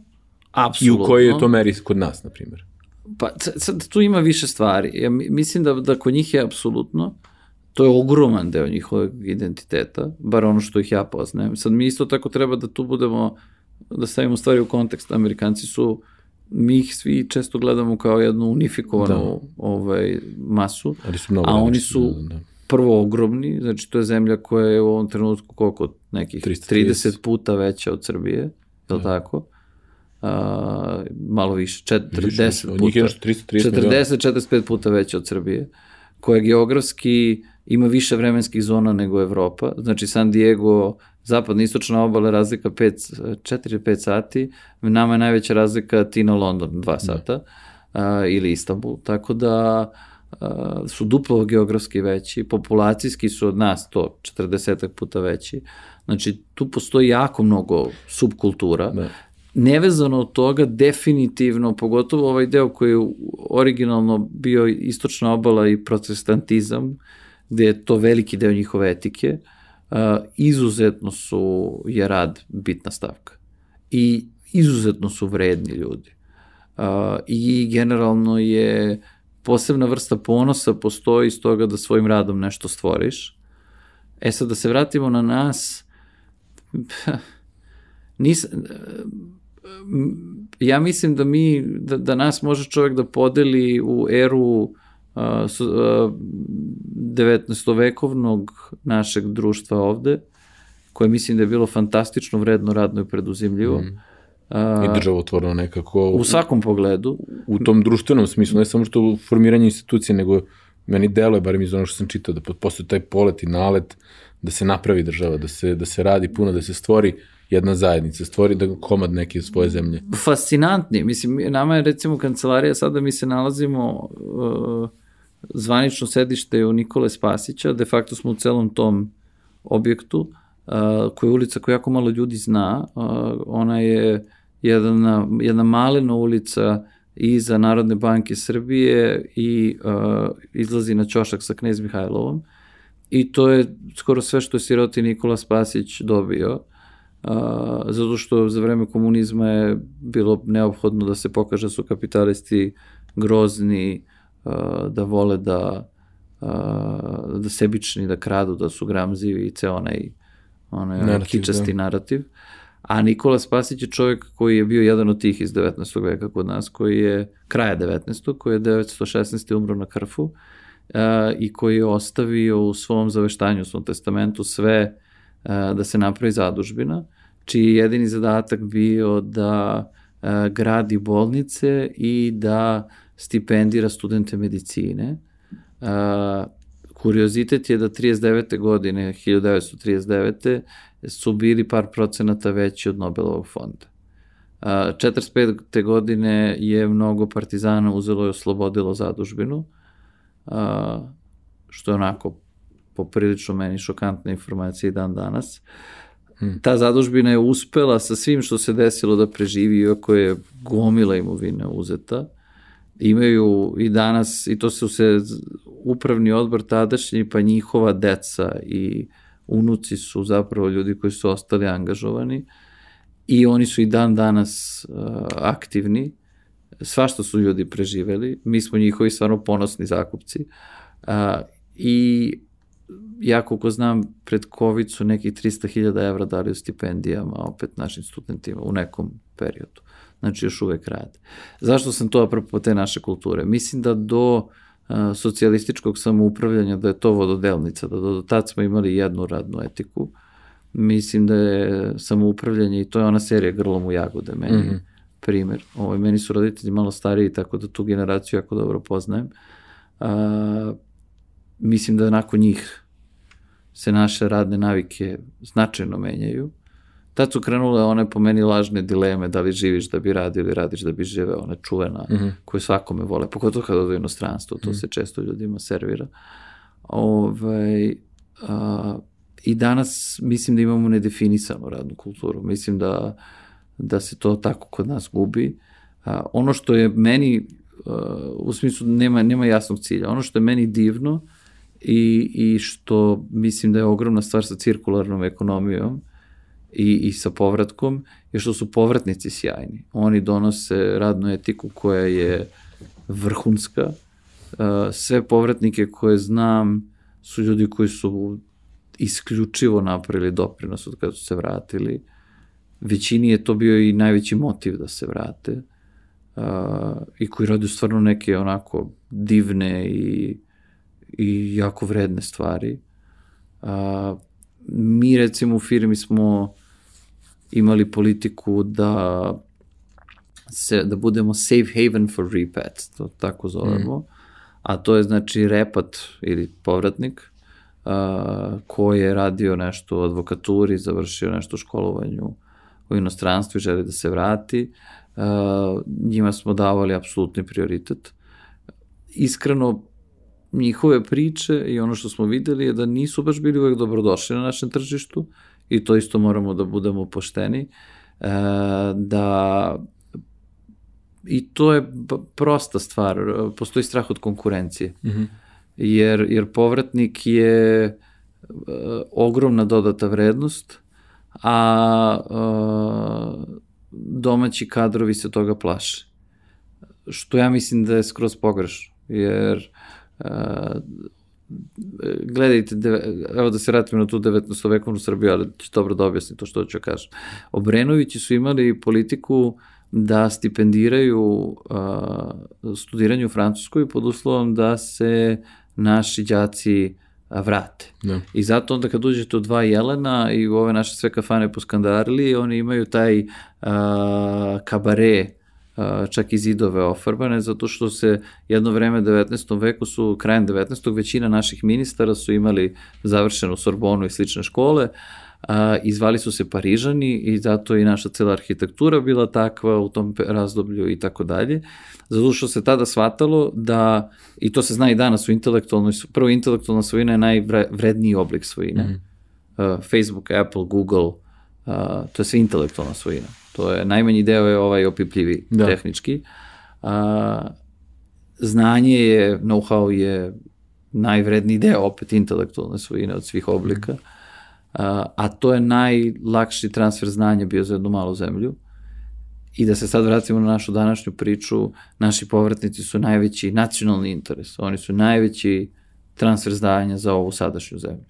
Apsolutno. I u kojoj je to meri kod nas, na primjer? Pa sad tu ima više stvari. Ja mislim da, da kod njih je apsolutno to je ogroman deo njihovog identiteta, bar ono što ih ja poznajem. Sad mi isto tako treba da tu budemo, da stavimo stvari u kontekst. Amerikanci su, mi ih svi često gledamo kao jednu unifikovanu da. ovaj, masu, Ali su mnogo a oni su da, da. prvo ogromni, znači to je zemlja koja je u ovom trenutku koliko nekih 330. 30 puta veća od Srbije, je li da. tako? Uh, malo više, 40 više, puta. 40-45 puta veća od Srbije, koja geografski ima više vremenskih zona nego Evropa. Znači San Diego, zapadna istočna obala razlika 4-5 sati, nama je najveća razlika Tina London 2 sata da. uh, ili Istanbul. Tako da uh, su duplo geografski veći, populacijski su od nas to 40 puta veći. Znači tu postoji jako mnogo subkultura. Da nevezano od toga definitivno, pogotovo ovaj deo koji je originalno bio istočna obala i protestantizam, gde je to veliki deo njihove etike, izuzetno su, je rad bitna stavka. I izuzetno su vredni ljudi. I generalno je posebna vrsta ponosa postoji iz toga da svojim radom nešto stvoriš. E sad da se vratimo na nas, nis, ja mislim da mi, da, da nas može čovjek da podeli u eru 19. vekovnog našeg društva ovde, koje mislim da je bilo fantastično vredno, radno i preduzimljivo. Mm. I državotvorno nekako. U svakom pogledu. U tom društvenom smislu, ne samo što u formiranju institucije, nego meni deluje, barem iz ono što sam čitao, da postoji taj polet i nalet, da se napravi država, da se, da se radi puno, da se stvori jedna zajednica, stvori da komad neke svoje zemlje. Fascinantni, mislim, nama je recimo kancelarija, sada mi se nalazimo uh, zvanično sedište u Nikole Spasića, de facto smo u celom tom objektu, uh, koja je ulica koju jako malo ljudi zna, uh, ona je jedna, jedna malena ulica iza Narodne banke Srbije i uh, izlazi na ćošak sa Knez Mihajlovom i to je skoro sve što je siroti Nikola Spasić dobio, uh, zato što za vreme komunizma je bilo neophodno da se pokaže da su kapitalisti grozni, da vole da da sebični, da kradu, da su gramzivi i ceo onaj, onaj narativ, kičasti da. narativ. A Nikola Spasić je čovjek koji je bio jedan od tih iz 19. veka kod nas, koji je kraja 19. koji je 916. umro na Krfu uh, i koji je ostavio u svom zaveštanju, u svom testamentu sve uh, da se napravi zadužbina, čiji je jedini zadatak bio da uh, gradi bolnice i da stipendira studente medicine, uh, kuriozitet je da 39. godine, 1939. su bili par procenata veći od Nobelovog fonda. 45. godine je mnogo partizana uzelo i oslobodilo zadužbinu, što je onako poprilično meni šokantna informacija i dan danas. Hmm. Ta zadužbina je uspela sa svim što se desilo da preživi, iako je gomila imovine uzeta. Imaju i danas, i to su se upravni odbor tadašnji, pa njihova deca i unuci su zapravo ljudi koji su ostali angažovani i oni su i dan danas uh, aktivni. Svašta su ljudi preživeli, mi smo njihovi stvarno ponosni zakupci. Uh, I ja koliko znam, pred COVID su nekih 300.000 evra dali u stipendijama opet našim studentima u nekom periodu. Znači još uvek rade. Zašto sam to apropo te naše kulture? Mislim da do socijalističkog samoupravljanja da je to vododelnica, da do tad smo imali jednu radnu etiku. Mislim da je samoupravljanje i to je ona serija Grlom u jagode meni. Mm -hmm. primer. Ovo, meni su roditelji malo stariji, tako da tu generaciju jako dobro poznajem. Uh, mislim da nakon njih se naše radne navike značajno menjaju. Tad su krenule one po meni lažne dileme, da li živiš da bi radio ili radiš da bi živeo, ona čuvena, mm -hmm. koju svakome vole, pogotovo kada odu inostranstvo, to mm -hmm. se često ljudima servira. Ove, ovaj, a, I danas mislim da imamo nedefinisanu radnu kulturu. Mislim da, da se to tako kod nas gubi. A, ono što je meni, a, u smislu nema, nema jasnog cilja, ono što je meni divno, i, i što mislim da je ogromna stvar sa cirkularnom ekonomijom i, i sa povratkom, je što su povratnici sjajni. Oni donose radnu etiku koja je vrhunska. Sve povratnike koje znam su ljudi koji su isključivo napravili doprinos od kada su se vratili. Većini je to bio i najveći motiv da se vrate. Uh, I koji rade stvarno neke onako divne i i jako vredne stvari. A, mi recimo u firmi smo imali politiku da se, da budemo safe haven for repats, to tako zovemo, mm. a to je znači repat ili povratnik a, koji je radio nešto u advokaturi, završio nešto u školovanju u inostranstvu i želi da se vrati. A, njima smo davali apsolutni prioritet. Iskreno, njihove priče i ono što smo videli je da nisu baš bili uvek dobrodošli na našem tržištu i to isto moramo da budemo pošteni, e, da i to je prosta stvar, postoji strah od konkurencije, mm -hmm. jer, jer povratnik je e, ogromna dodata vrednost, a e, domaći kadrovi se toga plaše. Što ja mislim da je skroz pogrešno, jer gledajte, evo da se vratimo na tu 19. vekovnu Srbiju, ali ću dobro da objasnim to što ću da kažem. Obrenovići su imali politiku da stipendiraju uh, studiranje u Francuskoj pod uslovom da se naši đaci vrate. Da. I zato onda kad uđete u dva Jelena i u ove naše sve kafane po Skandarili, oni imaju taj uh, kabare čak i zidove ofarbane, zato što se jedno vreme u 19. veku su, krajem 19. većina naših ministara su imali završenu Sorbonu i slične škole, a, izvali su se Parižani i zato i naša cela arhitektura bila takva u tom razdoblju i tako dalje. Zato što se tada shvatalo da, i to se zna i danas u intelektualnoj, prvo intelektualna svojina je najvredniji oblik svojine. Mm -hmm. uh, Facebook, Apple, Google, uh, to je sve intelektualna svojina. To je, najmanji deo je ovaj opipljivi da. tehnički. A, znanje je, know-how je najvredniji deo opet intelektualne svojine od svih oblika. A, a to je najlakši transfer znanja bio za jednu malu zemlju. I da se sad vratimo na našu današnju priču, naši povratnici su najveći nacionalni interes. Oni su najveći transfer znanja za ovu sadašnju zemlju.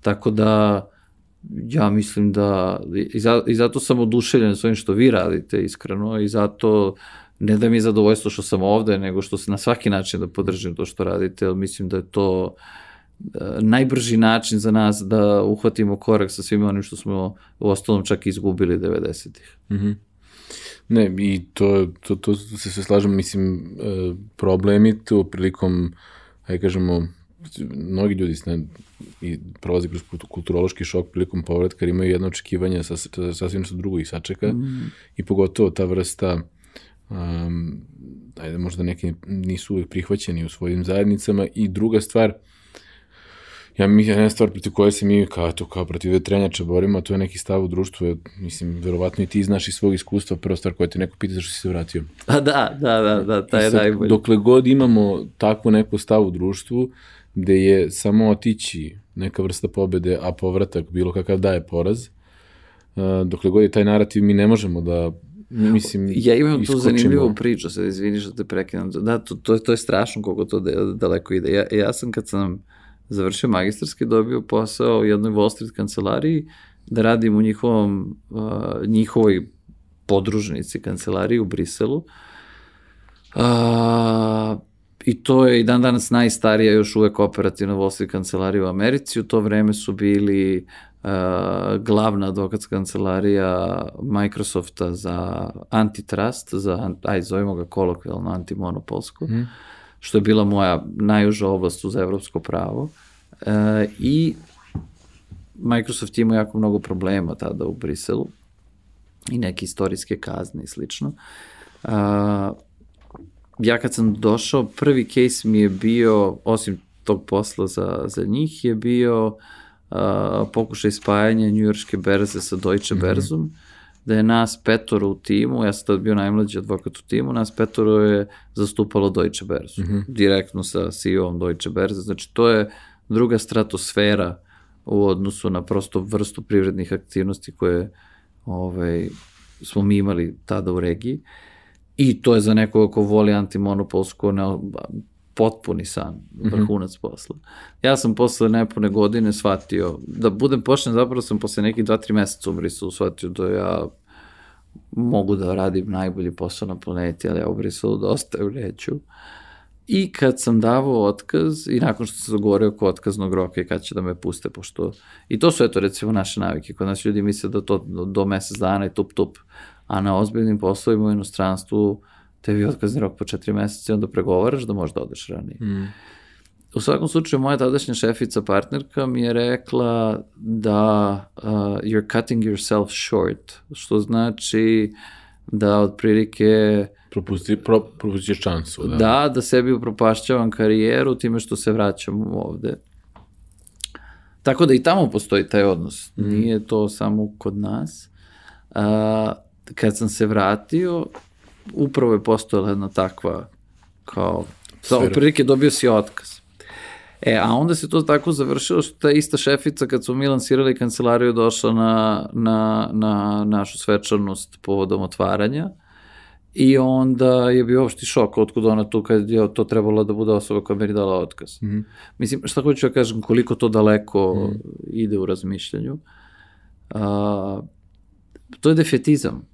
Tako da ja mislim da, i, za, i zato sam oduševljen s ovim što vi radite, iskreno, i zato ne da mi je zadovoljstvo što sam ovde, nego što se na svaki način da podržim to što radite, ali mislim da je to e, najbrži način za nas da uhvatimo korak sa svim onim što smo u ostalom čak izgubili 90-ih. Mm -hmm. Ne, i to, to, to se sve slažem, mislim, e, problemi to prilikom, ajde kažemo, mnogi ljudi ne, i prolaze kroz kultu- kulturološki šok prilikom povratka, jer imaju jedno očekivanje, sa, sa, sasvim nešto drugo ih sačeka Mm. i pogotovo ta vrsta um, ajde, možda neki nisu uvijek prihvaćeni u svojim zajednicama i druga stvar, ja mi jedna stvar protiv koje se mi kao to kao protiv vetrenjača borimo, to je neki stav u društvu, je, mislim, verovatno i ti znaš iz svog iskustva, prva stvar koja te neko pita zašto si se vratio. A da, da, da, da, taj je najbolji. Dokle god imamo takvu neku stav u društvu, gde je samo otići neka vrsta pobede, a povratak bilo kakav daje poraz, uh, dokle god je taj narativ, mi ne možemo da mislim, Ja imam tu zanimljivu priču, sad izvini što te prekinem. Da, to, to, je, to je strašno koliko to de, daleko ide. Ja, ja sam kad sam završio magistarski dobio posao u jednoj Wall Street kancelariji da radim u njihovom, uh, njihovoj podružnici kancelariji u Briselu. Uh, I to je i dan danas najstarija još uvek operativna Street kancelarija u Americi. U to vreme su bili uh, glavna advokatska kancelarija Microsofta za antitrust, za, aj zovemo ga kolokvijalno antimonopolsko, mm. što je bila moja najuža oblast uz evropsko pravo. Uh, I Microsoft ima jako mnogo problema tada u Briselu i neke istorijske kazne i slično. Uh, ja kad sam došao, prvi case mi je bio, osim tog posla za, za njih, je bio uh, pokušaj spajanja njujorske berze sa Deutsche mm -hmm. berzom, da je nas petoro u timu, ja sam tad bio najmlađi advokat u timu, nas petoro je zastupalo Deutsche berzu, mm -hmm. direktno sa CEO-om Deutsche berze, znači to je druga stratosfera u odnosu na prosto vrstu privrednih aktivnosti koje ovaj, smo mi imali tada u regiji. I to je za nekoga ko voli antimonopolsko ne, potpuni san, vrhunac mm -hmm. posla. Ja sam posle nepune godine shvatio, da budem pošten, zapravo sam posle nekih 2-3 meseca u Briselu shvatio da ja mogu da radim najbolji posao na planeti, ali ja u Briselu dosta u neću. I kad sam davao otkaz, i nakon što sam zagovorio oko otkaznog roka i kad će da me puste, pošto... I to su, eto, recimo, naše navike. Kod nas ljudi misle da to do, do mesec dana i tup, tup. A na ozbiljnim poslovima u inostranstvu tebi je otkazni rok po četiri meseca i onda pregovaraš da možda odeš ranije. Mm. U svakom slučaju, moja tadašnja šefica, partnerka, mi je rekla da uh, you're cutting yourself short, što znači da otprilike Propusti, pro, propustiš šansu. Da. da, da sebi upropašćavam karijeru time što se vraćam ovde. Tako da i tamo postoji taj odnos. Mm. Nije to samo kod nas. A, kad sam se vratio, upravo je postojala jedna takva kao, da, otprilike dobio si otkaz. E, a onda se to tako završilo što ta ista šefica kad smo mi lansirali kancelariju došla na, na, na našu svečanost povodom otvaranja i onda je bio opšti šok otkud ona tu kad je to trebalo da bude osoba koja meni dala otkaz. Mm -hmm. Mislim, šta hoću da kažem, koliko to daleko mm -hmm. ide u razmišljanju. A, to je defetizam.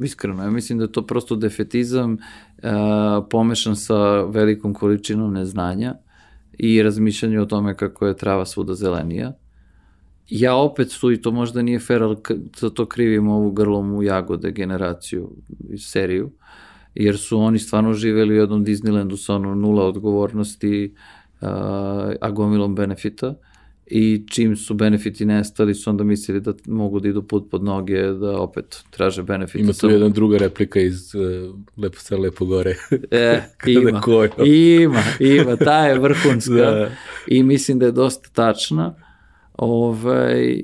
Iskreno, ja mislim da je to prosto defetizam a, pomešan sa velikom količinom neznanja i razmišljanje o tome kako je trava svuda zelenija. Ja opet tu, i to možda nije fair, ali za to krivim ovu grlom u jagode generaciju iz seriju, jer su oni stvarno živeli u jednom Disneylandu sa ono nula odgovornosti, uh, a gomilom benefita i čim su benefiti nestali su onda mislili da mogu da idu put pod noge, da opet traže benefite. Ima tu jedna druga replika iz uh, Lepo sve lepo gore. E, ima, kojo. ima, ima, ta je vrhunska da. i mislim da je dosta tačna. Ovaj,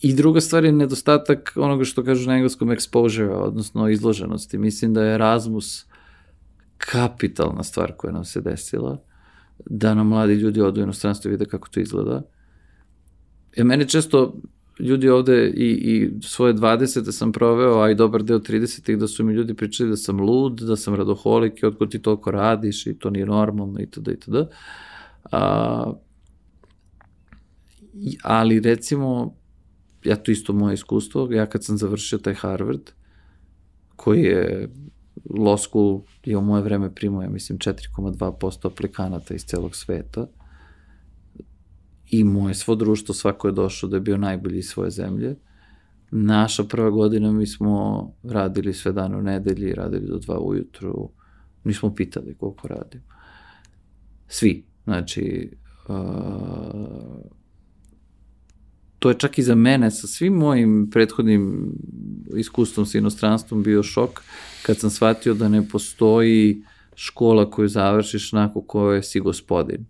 I druga stvar je nedostatak onoga što kažu na engleskom exposure, odnosno izloženosti. Mislim da je Erasmus kapitalna stvar koja nam se desila, da nam mladi ljudi odu u inostranstvo i vide kako to izgleda. E, mene često ljudi ovde i, i svoje 20. sam proveo, a i dobar deo 30. da su mi ljudi pričali da sam lud, da sam radoholik i otkud ti toliko radiš i to nije normalno itd. itd. A, ali recimo, ja to isto moje iskustvo, ja kad sam završio taj Harvard, koji je law school je u moje vreme primao, ja mislim, 4,2% aplikanata iz celog sveta, i moje svo društvo, svako je došao da je bio najbolji iz svoje zemlje. Naša prva godina mi smo radili sve dane u nedelji, radili do dva ujutru, nismo pitali koliko radimo. Svi, znači, to je čak i za mene sa svim mojim prethodnim iskustvom sa inostranstvom bio šok kad sam shvatio da ne postoji škola koju završiš nakon koje si gospodin.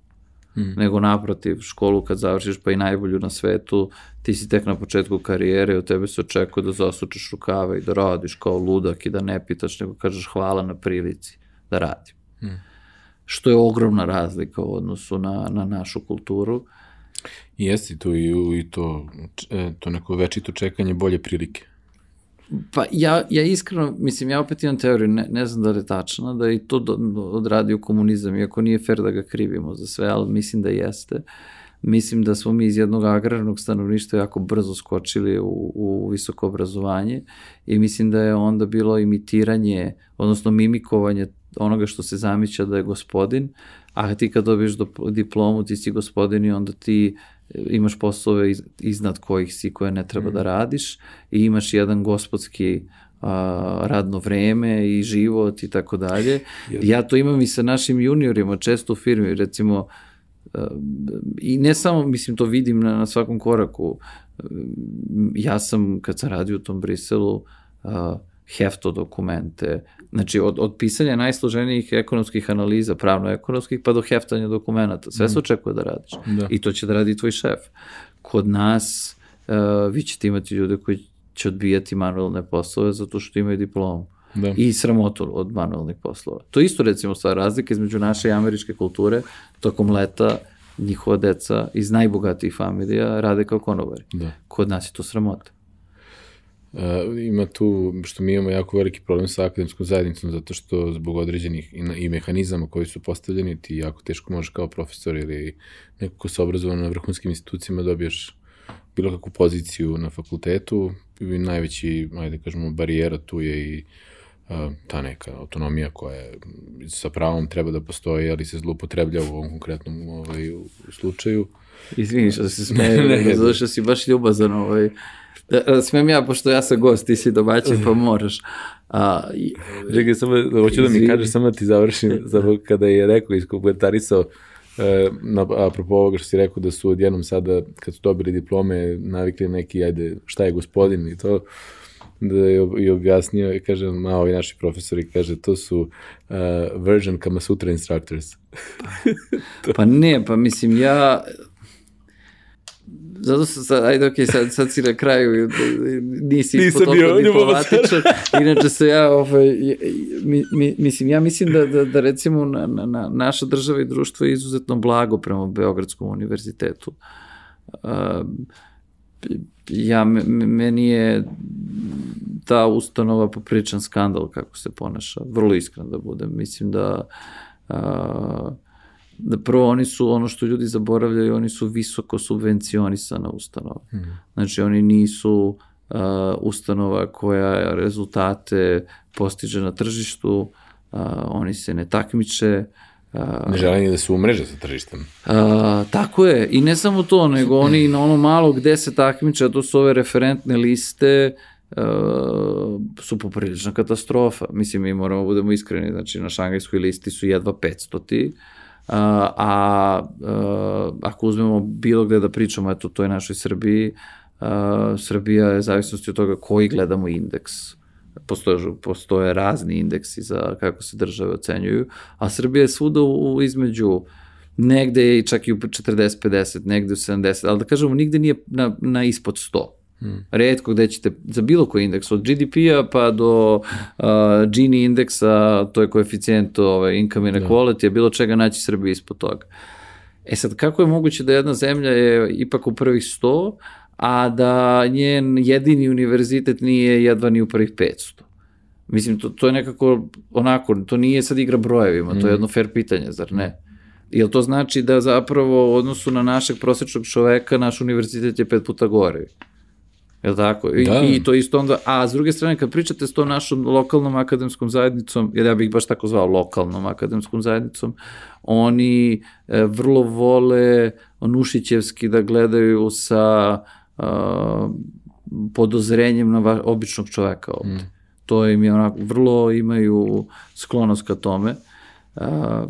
Mm. Nego naprotiv, školu kad završiš pa i najbolju na svetu, ti si tek na početku karijere, od tebe se očekuje da zasučeš rukave i da radiš kao ludak i da ne pitaš, nego kažeš hvala na prilici da radim. Mm. Što je ogromna razlika u odnosu na, na našu kulturu. I jeste tu i, i to, e, to neko večito čekanje bolje prilike. Pa ja, ja iskreno, mislim, ja opet imam teoriju, ne, ne znam da li je tačna, da je to do, odradio komunizam, iako nije fair da ga krivimo za sve, ali mislim da jeste. Mislim da smo mi iz jednog agrarnog stanovništva jako brzo skočili u, u visoko obrazovanje i mislim da je onda bilo imitiranje, odnosno mimikovanje onoga što se zamića da je gospodin, a ti kad dobiješ do, diplomu ti si gospodin i onda ti imaš poslove iznad kojih si koje ne treba mm. da radiš i imaš jedan gospodski a, radno vreme i život i tako dalje. Ja to imam i sa našim juniorima često u firmi, recimo a, i ne samo, mislim, to vidim na, na svakom koraku. Ja sam, kad sam radio u tom Briselu, a, hefto dokumente, znači od, od pisanja najsloženijih ekonomskih analiza, pravno-ekonomskih, pa do heftanja dokumenta. Sve se mm. očekuje da radiš. Da. I to će da radi tvoj šef. Kod nas uh, vi ćete imati ljude koji će odbijati manualne poslove zato što imaju diplomu. Da. I sramotu od manualnih poslova. To isto recimo stvar razlika između naše i američke kulture tokom leta njihova deca iz najbogatijih familija rade kao konobari. Da. Kod nas je to sramota. Uh, ima tu, što mi imamo jako veliki problem sa akademskom zajednicom, zato što zbog određenih i, i mehanizama koji su postavljeni, ti jako teško možeš kao profesor ili neko ko se obrazovan na vrhunskim institucijama dobiješ bilo kakvu poziciju na fakultetu i najveći, ajde kažemo, barijera tu je i uh, ta neka autonomija koja je, sa pravom treba da postoji, ali se zlupotreblja u ovom konkretnom ovaj, slučaju. Izvini što se smeje, zato što si baš ljubazan ovaj, Da, da, smem ja, pošto ja sam gost, ti si domaćin, pa moraš. A, Čekaj, samo, hoću da mi kažeš, samo da ti završim, samo kada je rekao, iskomentarisao, e, na, apropo ovoga što si rekao da su odjednom sada, kad su dobili diplome, navikli neki, ajde, šta je gospodin i to, da je i objasnio i kaže, ma ovi naši profesori, kaže, to su uh, version Kama Sutra instructors. pa, pa ne, pa mislim, ja, zato sam sad, ajde ok, sad, sad si na kraju, nisi Nisam bio diplomatičan, inače se ja, ovaj, mi, mi, mislim, ja mislim da, da, da recimo na, na, na, naša država i društvo je izuzetno blago prema Beogradskom univerzitetu. Uh, ja, meni je ta ustanova popričan skandal kako se ponaša, vrlo iskren da budem, mislim da uh, da prvo oni su, ono što ljudi zaboravljaju, oni su visoko subvencionisana ustanova. Mm. Znači oni nisu uh, ustanova koja rezultate postiže na tržištu, uh, oni se ne takmiče, Uh, ne žele ni da se umreže sa tržištem. Uh, tako je, i ne samo to, nego oni na ono malo gde se takmiče, a to su ove referentne liste, uh, su poprilična katastrofa. Mislim, mi moramo da budemo iskreni, znači na šangajskoj listi su jedva 500 ti, a, a, a ako uzmemo bilo gde da pričamo, eto, to je našoj Srbiji, a, Srbija je zavisnosti od toga koji gledamo indeks. Postoje, postoje razni indeksi za kako se države ocenjuju, a Srbija je svuda u između negde je čak i u 40-50, negde u 70, ali da kažemo, nigde nije na, na ispod 100. Hmm. Redko gde ćete, za bilo koji indeks, od GDP-a pa do uh, Gini indeksa, to je koeficijent ovaj, income inequality, da. bilo čega naći Srbije ispod toga. E sad, kako je moguće da jedna zemlja je ipak u prvih 100, a da njen jedini univerzitet nije jedva ni u prvih 500? Mislim, to, to je nekako onako, to nije sad igra brojevima, mm. to je hmm. jedno fair pitanje, zar ne? Jel to znači da zapravo u odnosu na našeg prosečnog čoveka naš univerzitet je pet puta gore? Je tako? I, da. I to isto onda, a s druge strane kad pričate s tom našom lokalnom akademskom zajednicom, jer ja bih baš tako zvao lokalnom akademskom zajednicom, oni e, vrlo vole Nušićevski da gledaju sa a, podozrenjem na va, običnog čoveka ovde. Mm. To im je onako, vrlo imaju sklonost ka tome. A,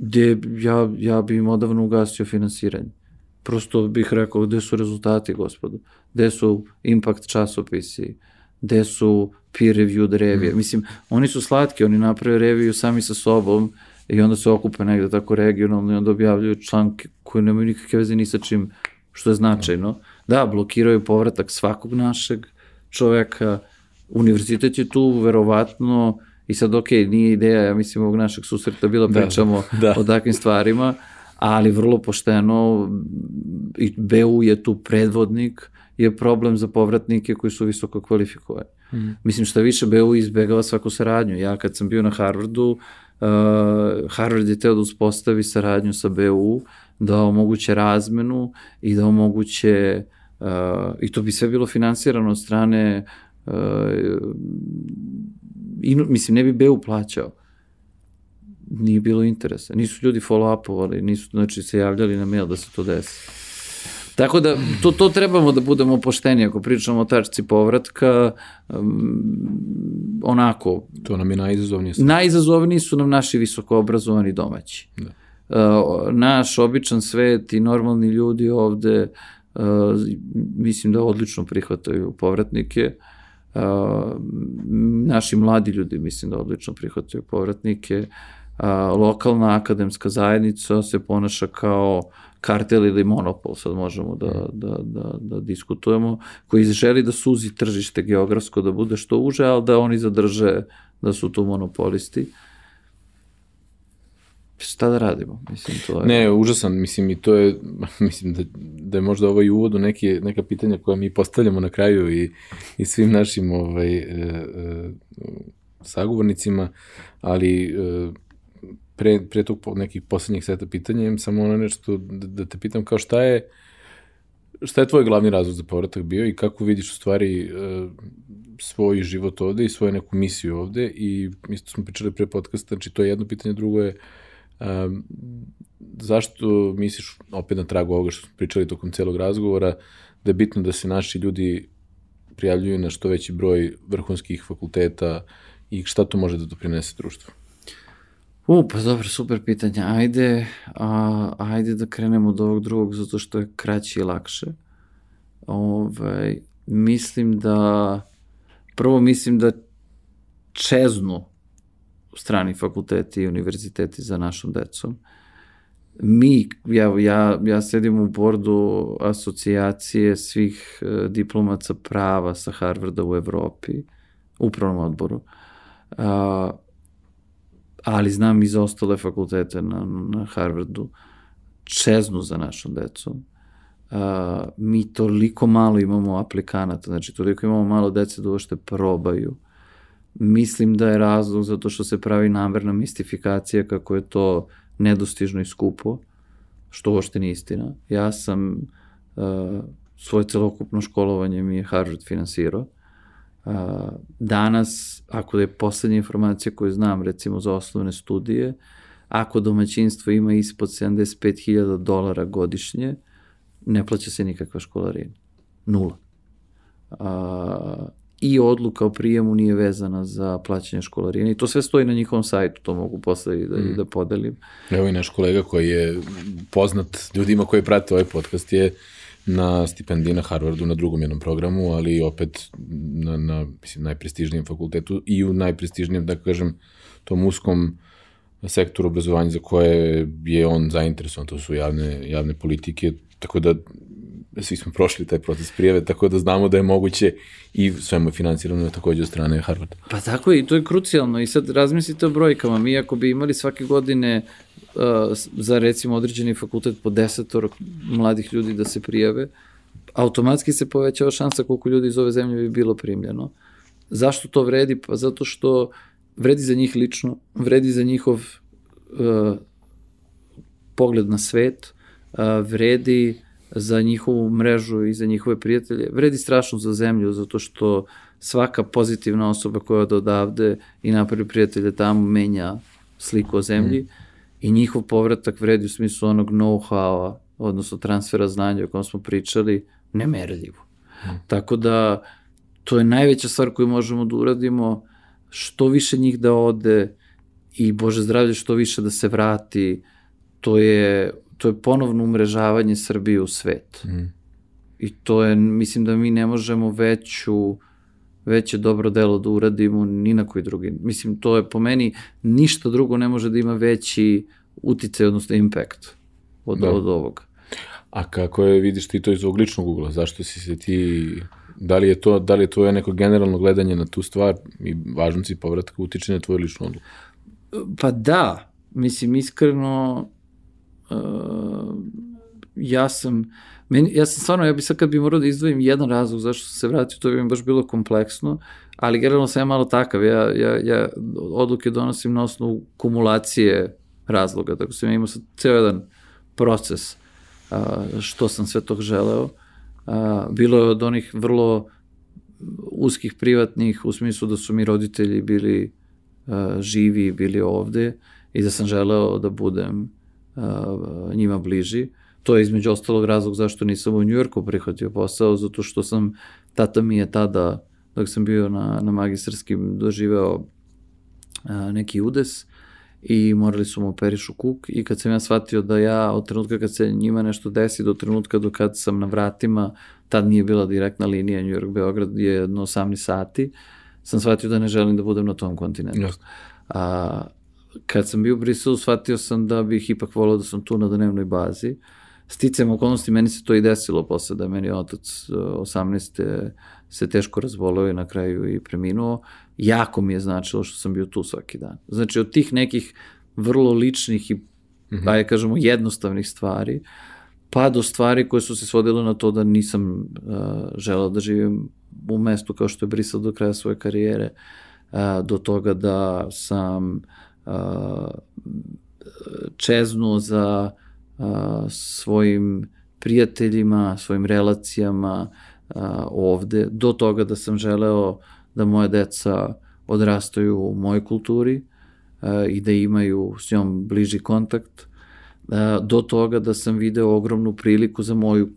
gde ja, ja bi im odavno ugasio finansiranje. Prosto bih rekao gde su rezultati, gospodo, gde su impact časopisi, gde su peer reviewed revije. Mm. Mislim, oni su slatki, oni naprave reviju sami sa sobom i onda se okupe negde tako regionalno i onda objavljuju članke koje nemaju nikakve veze ni sa čim što je značajno. Da, blokiraju povratak svakog našeg čoveka, univerzitet je tu verovatno i sad ok, nije ideja, ja mislim, ovog našeg susreta bila da, pričamo da. o takvim stvarima, ali vrlo pošteno i BU je tu predvodnik, je problem za povratnike koji su visoko kvalifikovani. Mm. Mislim, šta više, BU izbegava svaku saradnju. Ja kad sam bio na Harvardu, uh, Harvard je teo da uspostavi saradnju sa BU, da omoguće razmenu i da omoguće, uh, i to bi sve bilo finansirano od strane uh, i, mislim, ne bi BU plaćao. Nije bilo interesa. Nisu ljudi follow-upovali, nisu, znači, se javljali na mail da se to desi. Tako da, to, to trebamo da budemo pošteni, ako pričamo o tačci povratka, um, onako... To nam je najizazovnije. Najizazovniji su nam naši visokoobrazovani domaći. Da. Uh, naš običan svet i normalni ljudi ovde, uh, mislim da odlično prihvataju povratnike, uh, naši mladi ljudi mislim da odlično prihvataju povratnike, a, lokalna akademska zajednica se ponaša kao kartel ili monopol, sad možemo da, mm. da, da, da diskutujemo, koji želi da suzi tržište geografsko, da bude što uže, ali da oni zadrže da su tu monopolisti. Šta da radimo? Mislim, to je... Ne, užasan, mislim, i to je, mislim da, da je možda ovaj uvod u neke, neka pitanja koja mi postavljamo na kraju i, i svim našim ovaj, e, e, sagovornicima, ali e, pre, pre tog nekih poslednjih seta pitanja imam samo ono nešto da, da te pitam kao šta je šta je tvoj glavni razlog za povratak bio i kako vidiš u stvari e, svoj život ovde i svoju neku misiju ovde i isto smo pričali pre podcasta, znači to je jedno pitanje, drugo je um, zašto misliš, opet na tragu ovoga što smo pričali tokom celog razgovora, da je bitno da se naši ljudi prijavljuju na što veći broj vrhunskih fakulteta i šta to može da doprinese društvu? U, pa dobro, super pitanje. Ajde, a, ajde da krenemo od ovog drugog, zato što je kraće i lakše. Ovaj, mislim da, prvo mislim da čeznu strani fakulteti i univerziteti za našom decom. Mi, ja, ja, ja sedim u bordu asocijacije svih e, diplomaca prava sa Harvarda u Evropi, upravnom odboru. A, ali znam i za ostale fakultete na, na Harvardu, čeznu za našom decom. Uh, mi toliko malo imamo aplikanata, znači toliko imamo malo dece da uošte probaju. Mislim da je razlog zato što se pravi namerna mistifikacija kako je to nedostižno i skupo, što uošte nije istina. Ja sam uh, svoje celokupno školovanje mi je Harvard finansirao danas, ako je poslednja informacija koju znam, recimo za osnovne studije, ako domaćinstvo ima ispod 75.000 dolara godišnje, ne plaća se nikakva školarina. Nula. A, I odluka o prijemu nije vezana za plaćanje školarine i to sve stoji na njihovom sajtu, to mogu posle i da, mm. i da podelim. Evo i naš kolega koji je poznat ljudima koji prate ovaj podcast je na stipendiji na Harvardu na drugom jednom programu, ali opet na, na mislim, najprestižnijem fakultetu i u najprestižnijem, da kažem, tom uskom sektoru obrazovanja za koje je on zainteresovan, to su javne, javne politike, tako da svi smo prošli taj proces prijave, tako da znamo da je moguće i sve mu je financirano takođe od strane Harvarda. Pa tako je, i to je krucijalno i sad razmislite o brojkama, mi ako bi imali svake godine Uh, za recimo određeni fakultet po desetor mladih ljudi da se prijave, automatski se povećava šansa koliko ljudi iz ove zemlje bi bilo primljeno. Zašto to vredi? Pa zato što vredi za njih lično, vredi za njihov uh, pogled na svet, uh, vredi za njihovu mrežu i za njihove prijatelje, vredi strašno za zemlju, zato što svaka pozitivna osoba koja od odavde i napravi prijatelje tamo menja sliku o zemlji. Mm i njihov povratak vredi u smislu onog know-howa, odnosno transfera znanja o kojem smo pričali, nemerljivo. Hmm. Tako da, to je najveća stvar koju možemo da uradimo, što više njih da ode i Bože zdravlje što više da se vrati, to je, to je ponovno umrežavanje Srbije u svet. Mhm. I to je, mislim da mi ne možemo veću, veće dobro delo da uradimo ni na koji drugi. Mislim, to je po meni, ništa drugo ne može da ima veći uticaj, odnosno impact od, Da. od ovoga. A kako je, vidiš ti to iz ovog ličnog ugla? Zašto si se ti... Da li je to, da li je tvoje neko generalno gledanje na tu stvar i važnosti povratka utiče na tvoju ličnu odluku? Pa da, mislim, iskreno, ja sam, meni, ja sam stvarno, ja bi sad kad bi morao da izdvojim jedan razlog zašto sam se vratio, to bi mi baš bilo kompleksno, ali generalno sam ja malo takav, ja, ja, ja odluke donosim na osnovu kumulacije razloga, tako sam ja imao sad ceo jedan proces uh, što sam sve tog želeo. Uh, bilo je od onih vrlo uskih privatnih, u smislu da su mi roditelji bili uh, živi bili ovde i da sam želeo da budem njima bliži. To je između ostalog razlog zašto nisam u Njujorku prihvatio posao, zato što sam, tata mi je tada, dok sam bio na, na magistarskim, doživeo uh, neki udes i morali su mu operišu kuk i kad sam ja shvatio da ja od trenutka kad se njima nešto desi do trenutka do kad sam na vratima, tad nije bila direktna linija New York-Beograd, je jedno 18 sati, sam shvatio da ne želim da budem na tom kontinentu. Jasno. A, kad sam bio u Briselu, shvatio sam da bih ipak volao da sam tu na dnevnoj bazi. Sticajem okolnosti, meni se to i desilo posle da meni otac e, 18. se teško razboleo i na kraju i preminuo. Jako mi je značilo što sam bio tu svaki dan. Znači, od tih nekih vrlo ličnih i, mm -hmm. ajde kažemo, jednostavnih stvari, pa do stvari koje su se svodile na to da nisam uh, želeo da živim u mestu kao što je Brisel do kraja svoje karijere, uh, do toga da sam uh, čeznuo za uh, svojim prijateljima, svojim relacijama uh, ovde, do toga da sam želeo da moje deca odrastaju u mojoj kulturi uh, i da imaju s njom bliži kontakt, uh, do toga da sam video ogromnu priliku za moju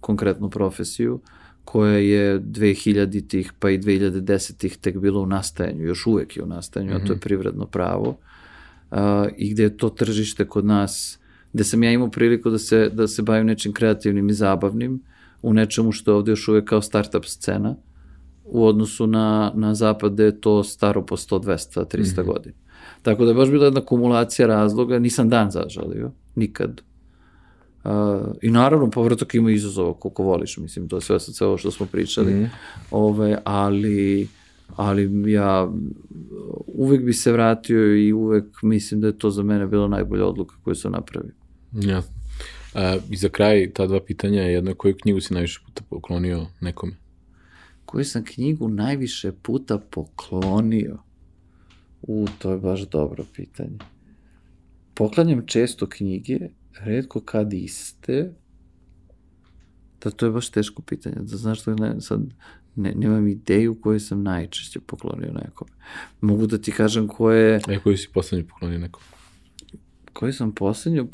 konkretnu profesiju, koja je 2000-ih pa i 2010-ih tek bilo u nastajanju, još uvek je u nastajanju, mm -hmm. a to je privredno pravo, uh, i gde je to tržište kod nas, gde sam ja imao priliku da se, da se bavim nečim kreativnim i zabavnim, u nečemu što je ovde još uvek kao startup scena, u odnosu na, na zapad gde je to staro po 100, 200, 300 mm -hmm. godina. Tako da je baš bila jedna kumulacija razloga, nisam dan zažalio, nikad. Uh, I naravno, povratak ima izazova koliko voliš, mislim, to je sve sad sve ovo što smo pričali, mm. Ove, ali, ali ja uvek bi se vratio i uvek mislim da je to za mene bila najbolja odluka koju sam napravio. Ja. A, I za kraj, ta dva pitanja, jedna koju knjigu si najviše puta poklonio nekome? Koju sam knjigu najviše puta poklonio? U, to je baš dobro pitanje. Poklanjam često knjige, redko kad iste, da to je baš teško pitanje, da znaš da ne, sad ne, nemam ideju koju sam najčešće poklonio nekome. Mogu da ti kažem koje... E, koju si poslednju poklonio nekome? Koju sam poslednju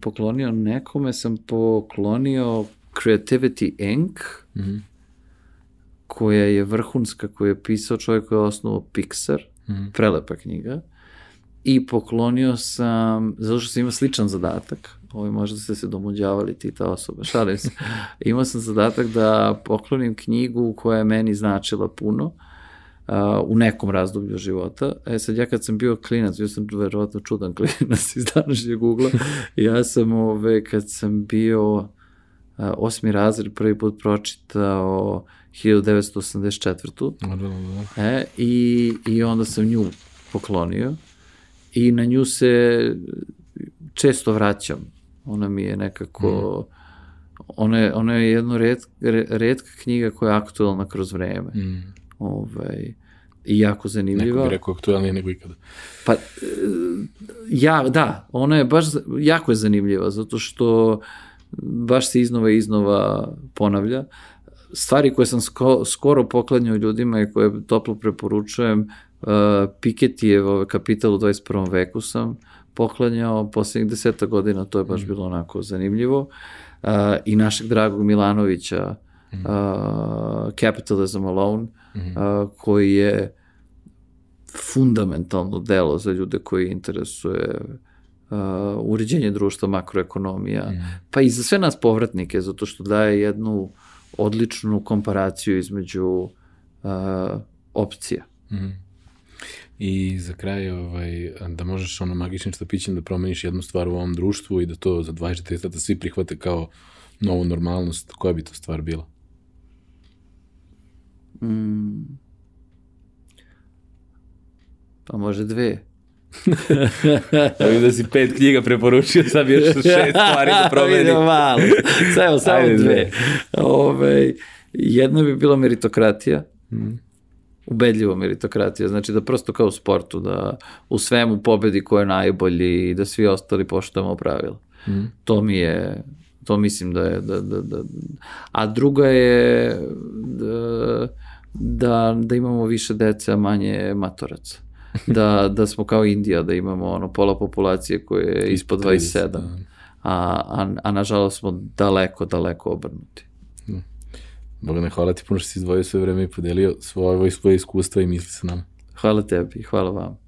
poklonio nekome, sam poklonio Creativity Inc., mm -hmm. koja je vrhunska, koju je pisao čovjek koji je osnovao Pixar, mm -hmm. prelepa knjiga i poklonio sam, zato što sam imao sličan zadatak, ovo možda ste se domuđavali ti ta osoba, šalim se, imao sam zadatak da poklonim knjigu koja je meni značila puno, uh, u nekom razdoblju života. E sad ja kad sam bio klinac, bio sam verovatno čudan klinac iz današnjeg ugla, ja sam ove, kad sam bio uh, osmi razred prvi put pročitao 1984. E, i, I onda sam nju poklonio i na nju se često vraćam. Ona mi je nekako... Mm. Ona je, ona je jedno red, redka knjiga koja je aktualna kroz vreme. Mm. Ovaj, I jako zanimljiva. Neko bi rekao aktualnije nego ikada. Pa, ja, da, ona je baš, jako je zanimljiva, zato što baš se iznova i iznova ponavlja. Stvari koje sam sko, skoro poklanjao ljudima i koje toplo preporučujem, Uh, Piketijev kapital u 21. veku sam poklanjao poslednjih deseta godina, to je baš mm. bilo onako zanimljivo. Uh, I našeg dragog Milanovića, mm. uh, Capitalism Alone, mm. uh, koji je fundamentalno delo za ljude koji interesuje uh, uređenje društva, makroekonomija, mm. pa i za sve nas povratnike, zato što daje jednu odličnu komparaciju između uh, opcija. Mm. I za kraj, ovaj, da možeš ono magičnim štapićem da promeniš jednu stvar u ovom društvu i da to za 24 sata svi prihvate kao novu normalnost, koja bi to stvar bila? Mm. Pa može dve. da vidim da si pet knjiga preporučio, sad bi još šest stvari da promeni. Vidim malo. Samo, samo Ajde, dve. Ove, jedna bi bila meritokratija. Mm. Ubedljivo meritokratija. Znači da prosto kao u sportu, da u svemu pobedi ko je najbolji i da svi ostali poštujemo pravila. Mm. To mi je to mislim da je da, da, da. a druga je da, da, da imamo više dece a manje matoraca da, da smo kao Indija, da imamo ono pola populacije koje je ispod 27, da. a, a, a nažalost smo daleko, daleko obrnuti. Hm. Bogane, hvala ti puno što si izdvojio sve vreme i podelio svoje, svoje iskustva i misli sa nama. Hvala tebi, hvala vam.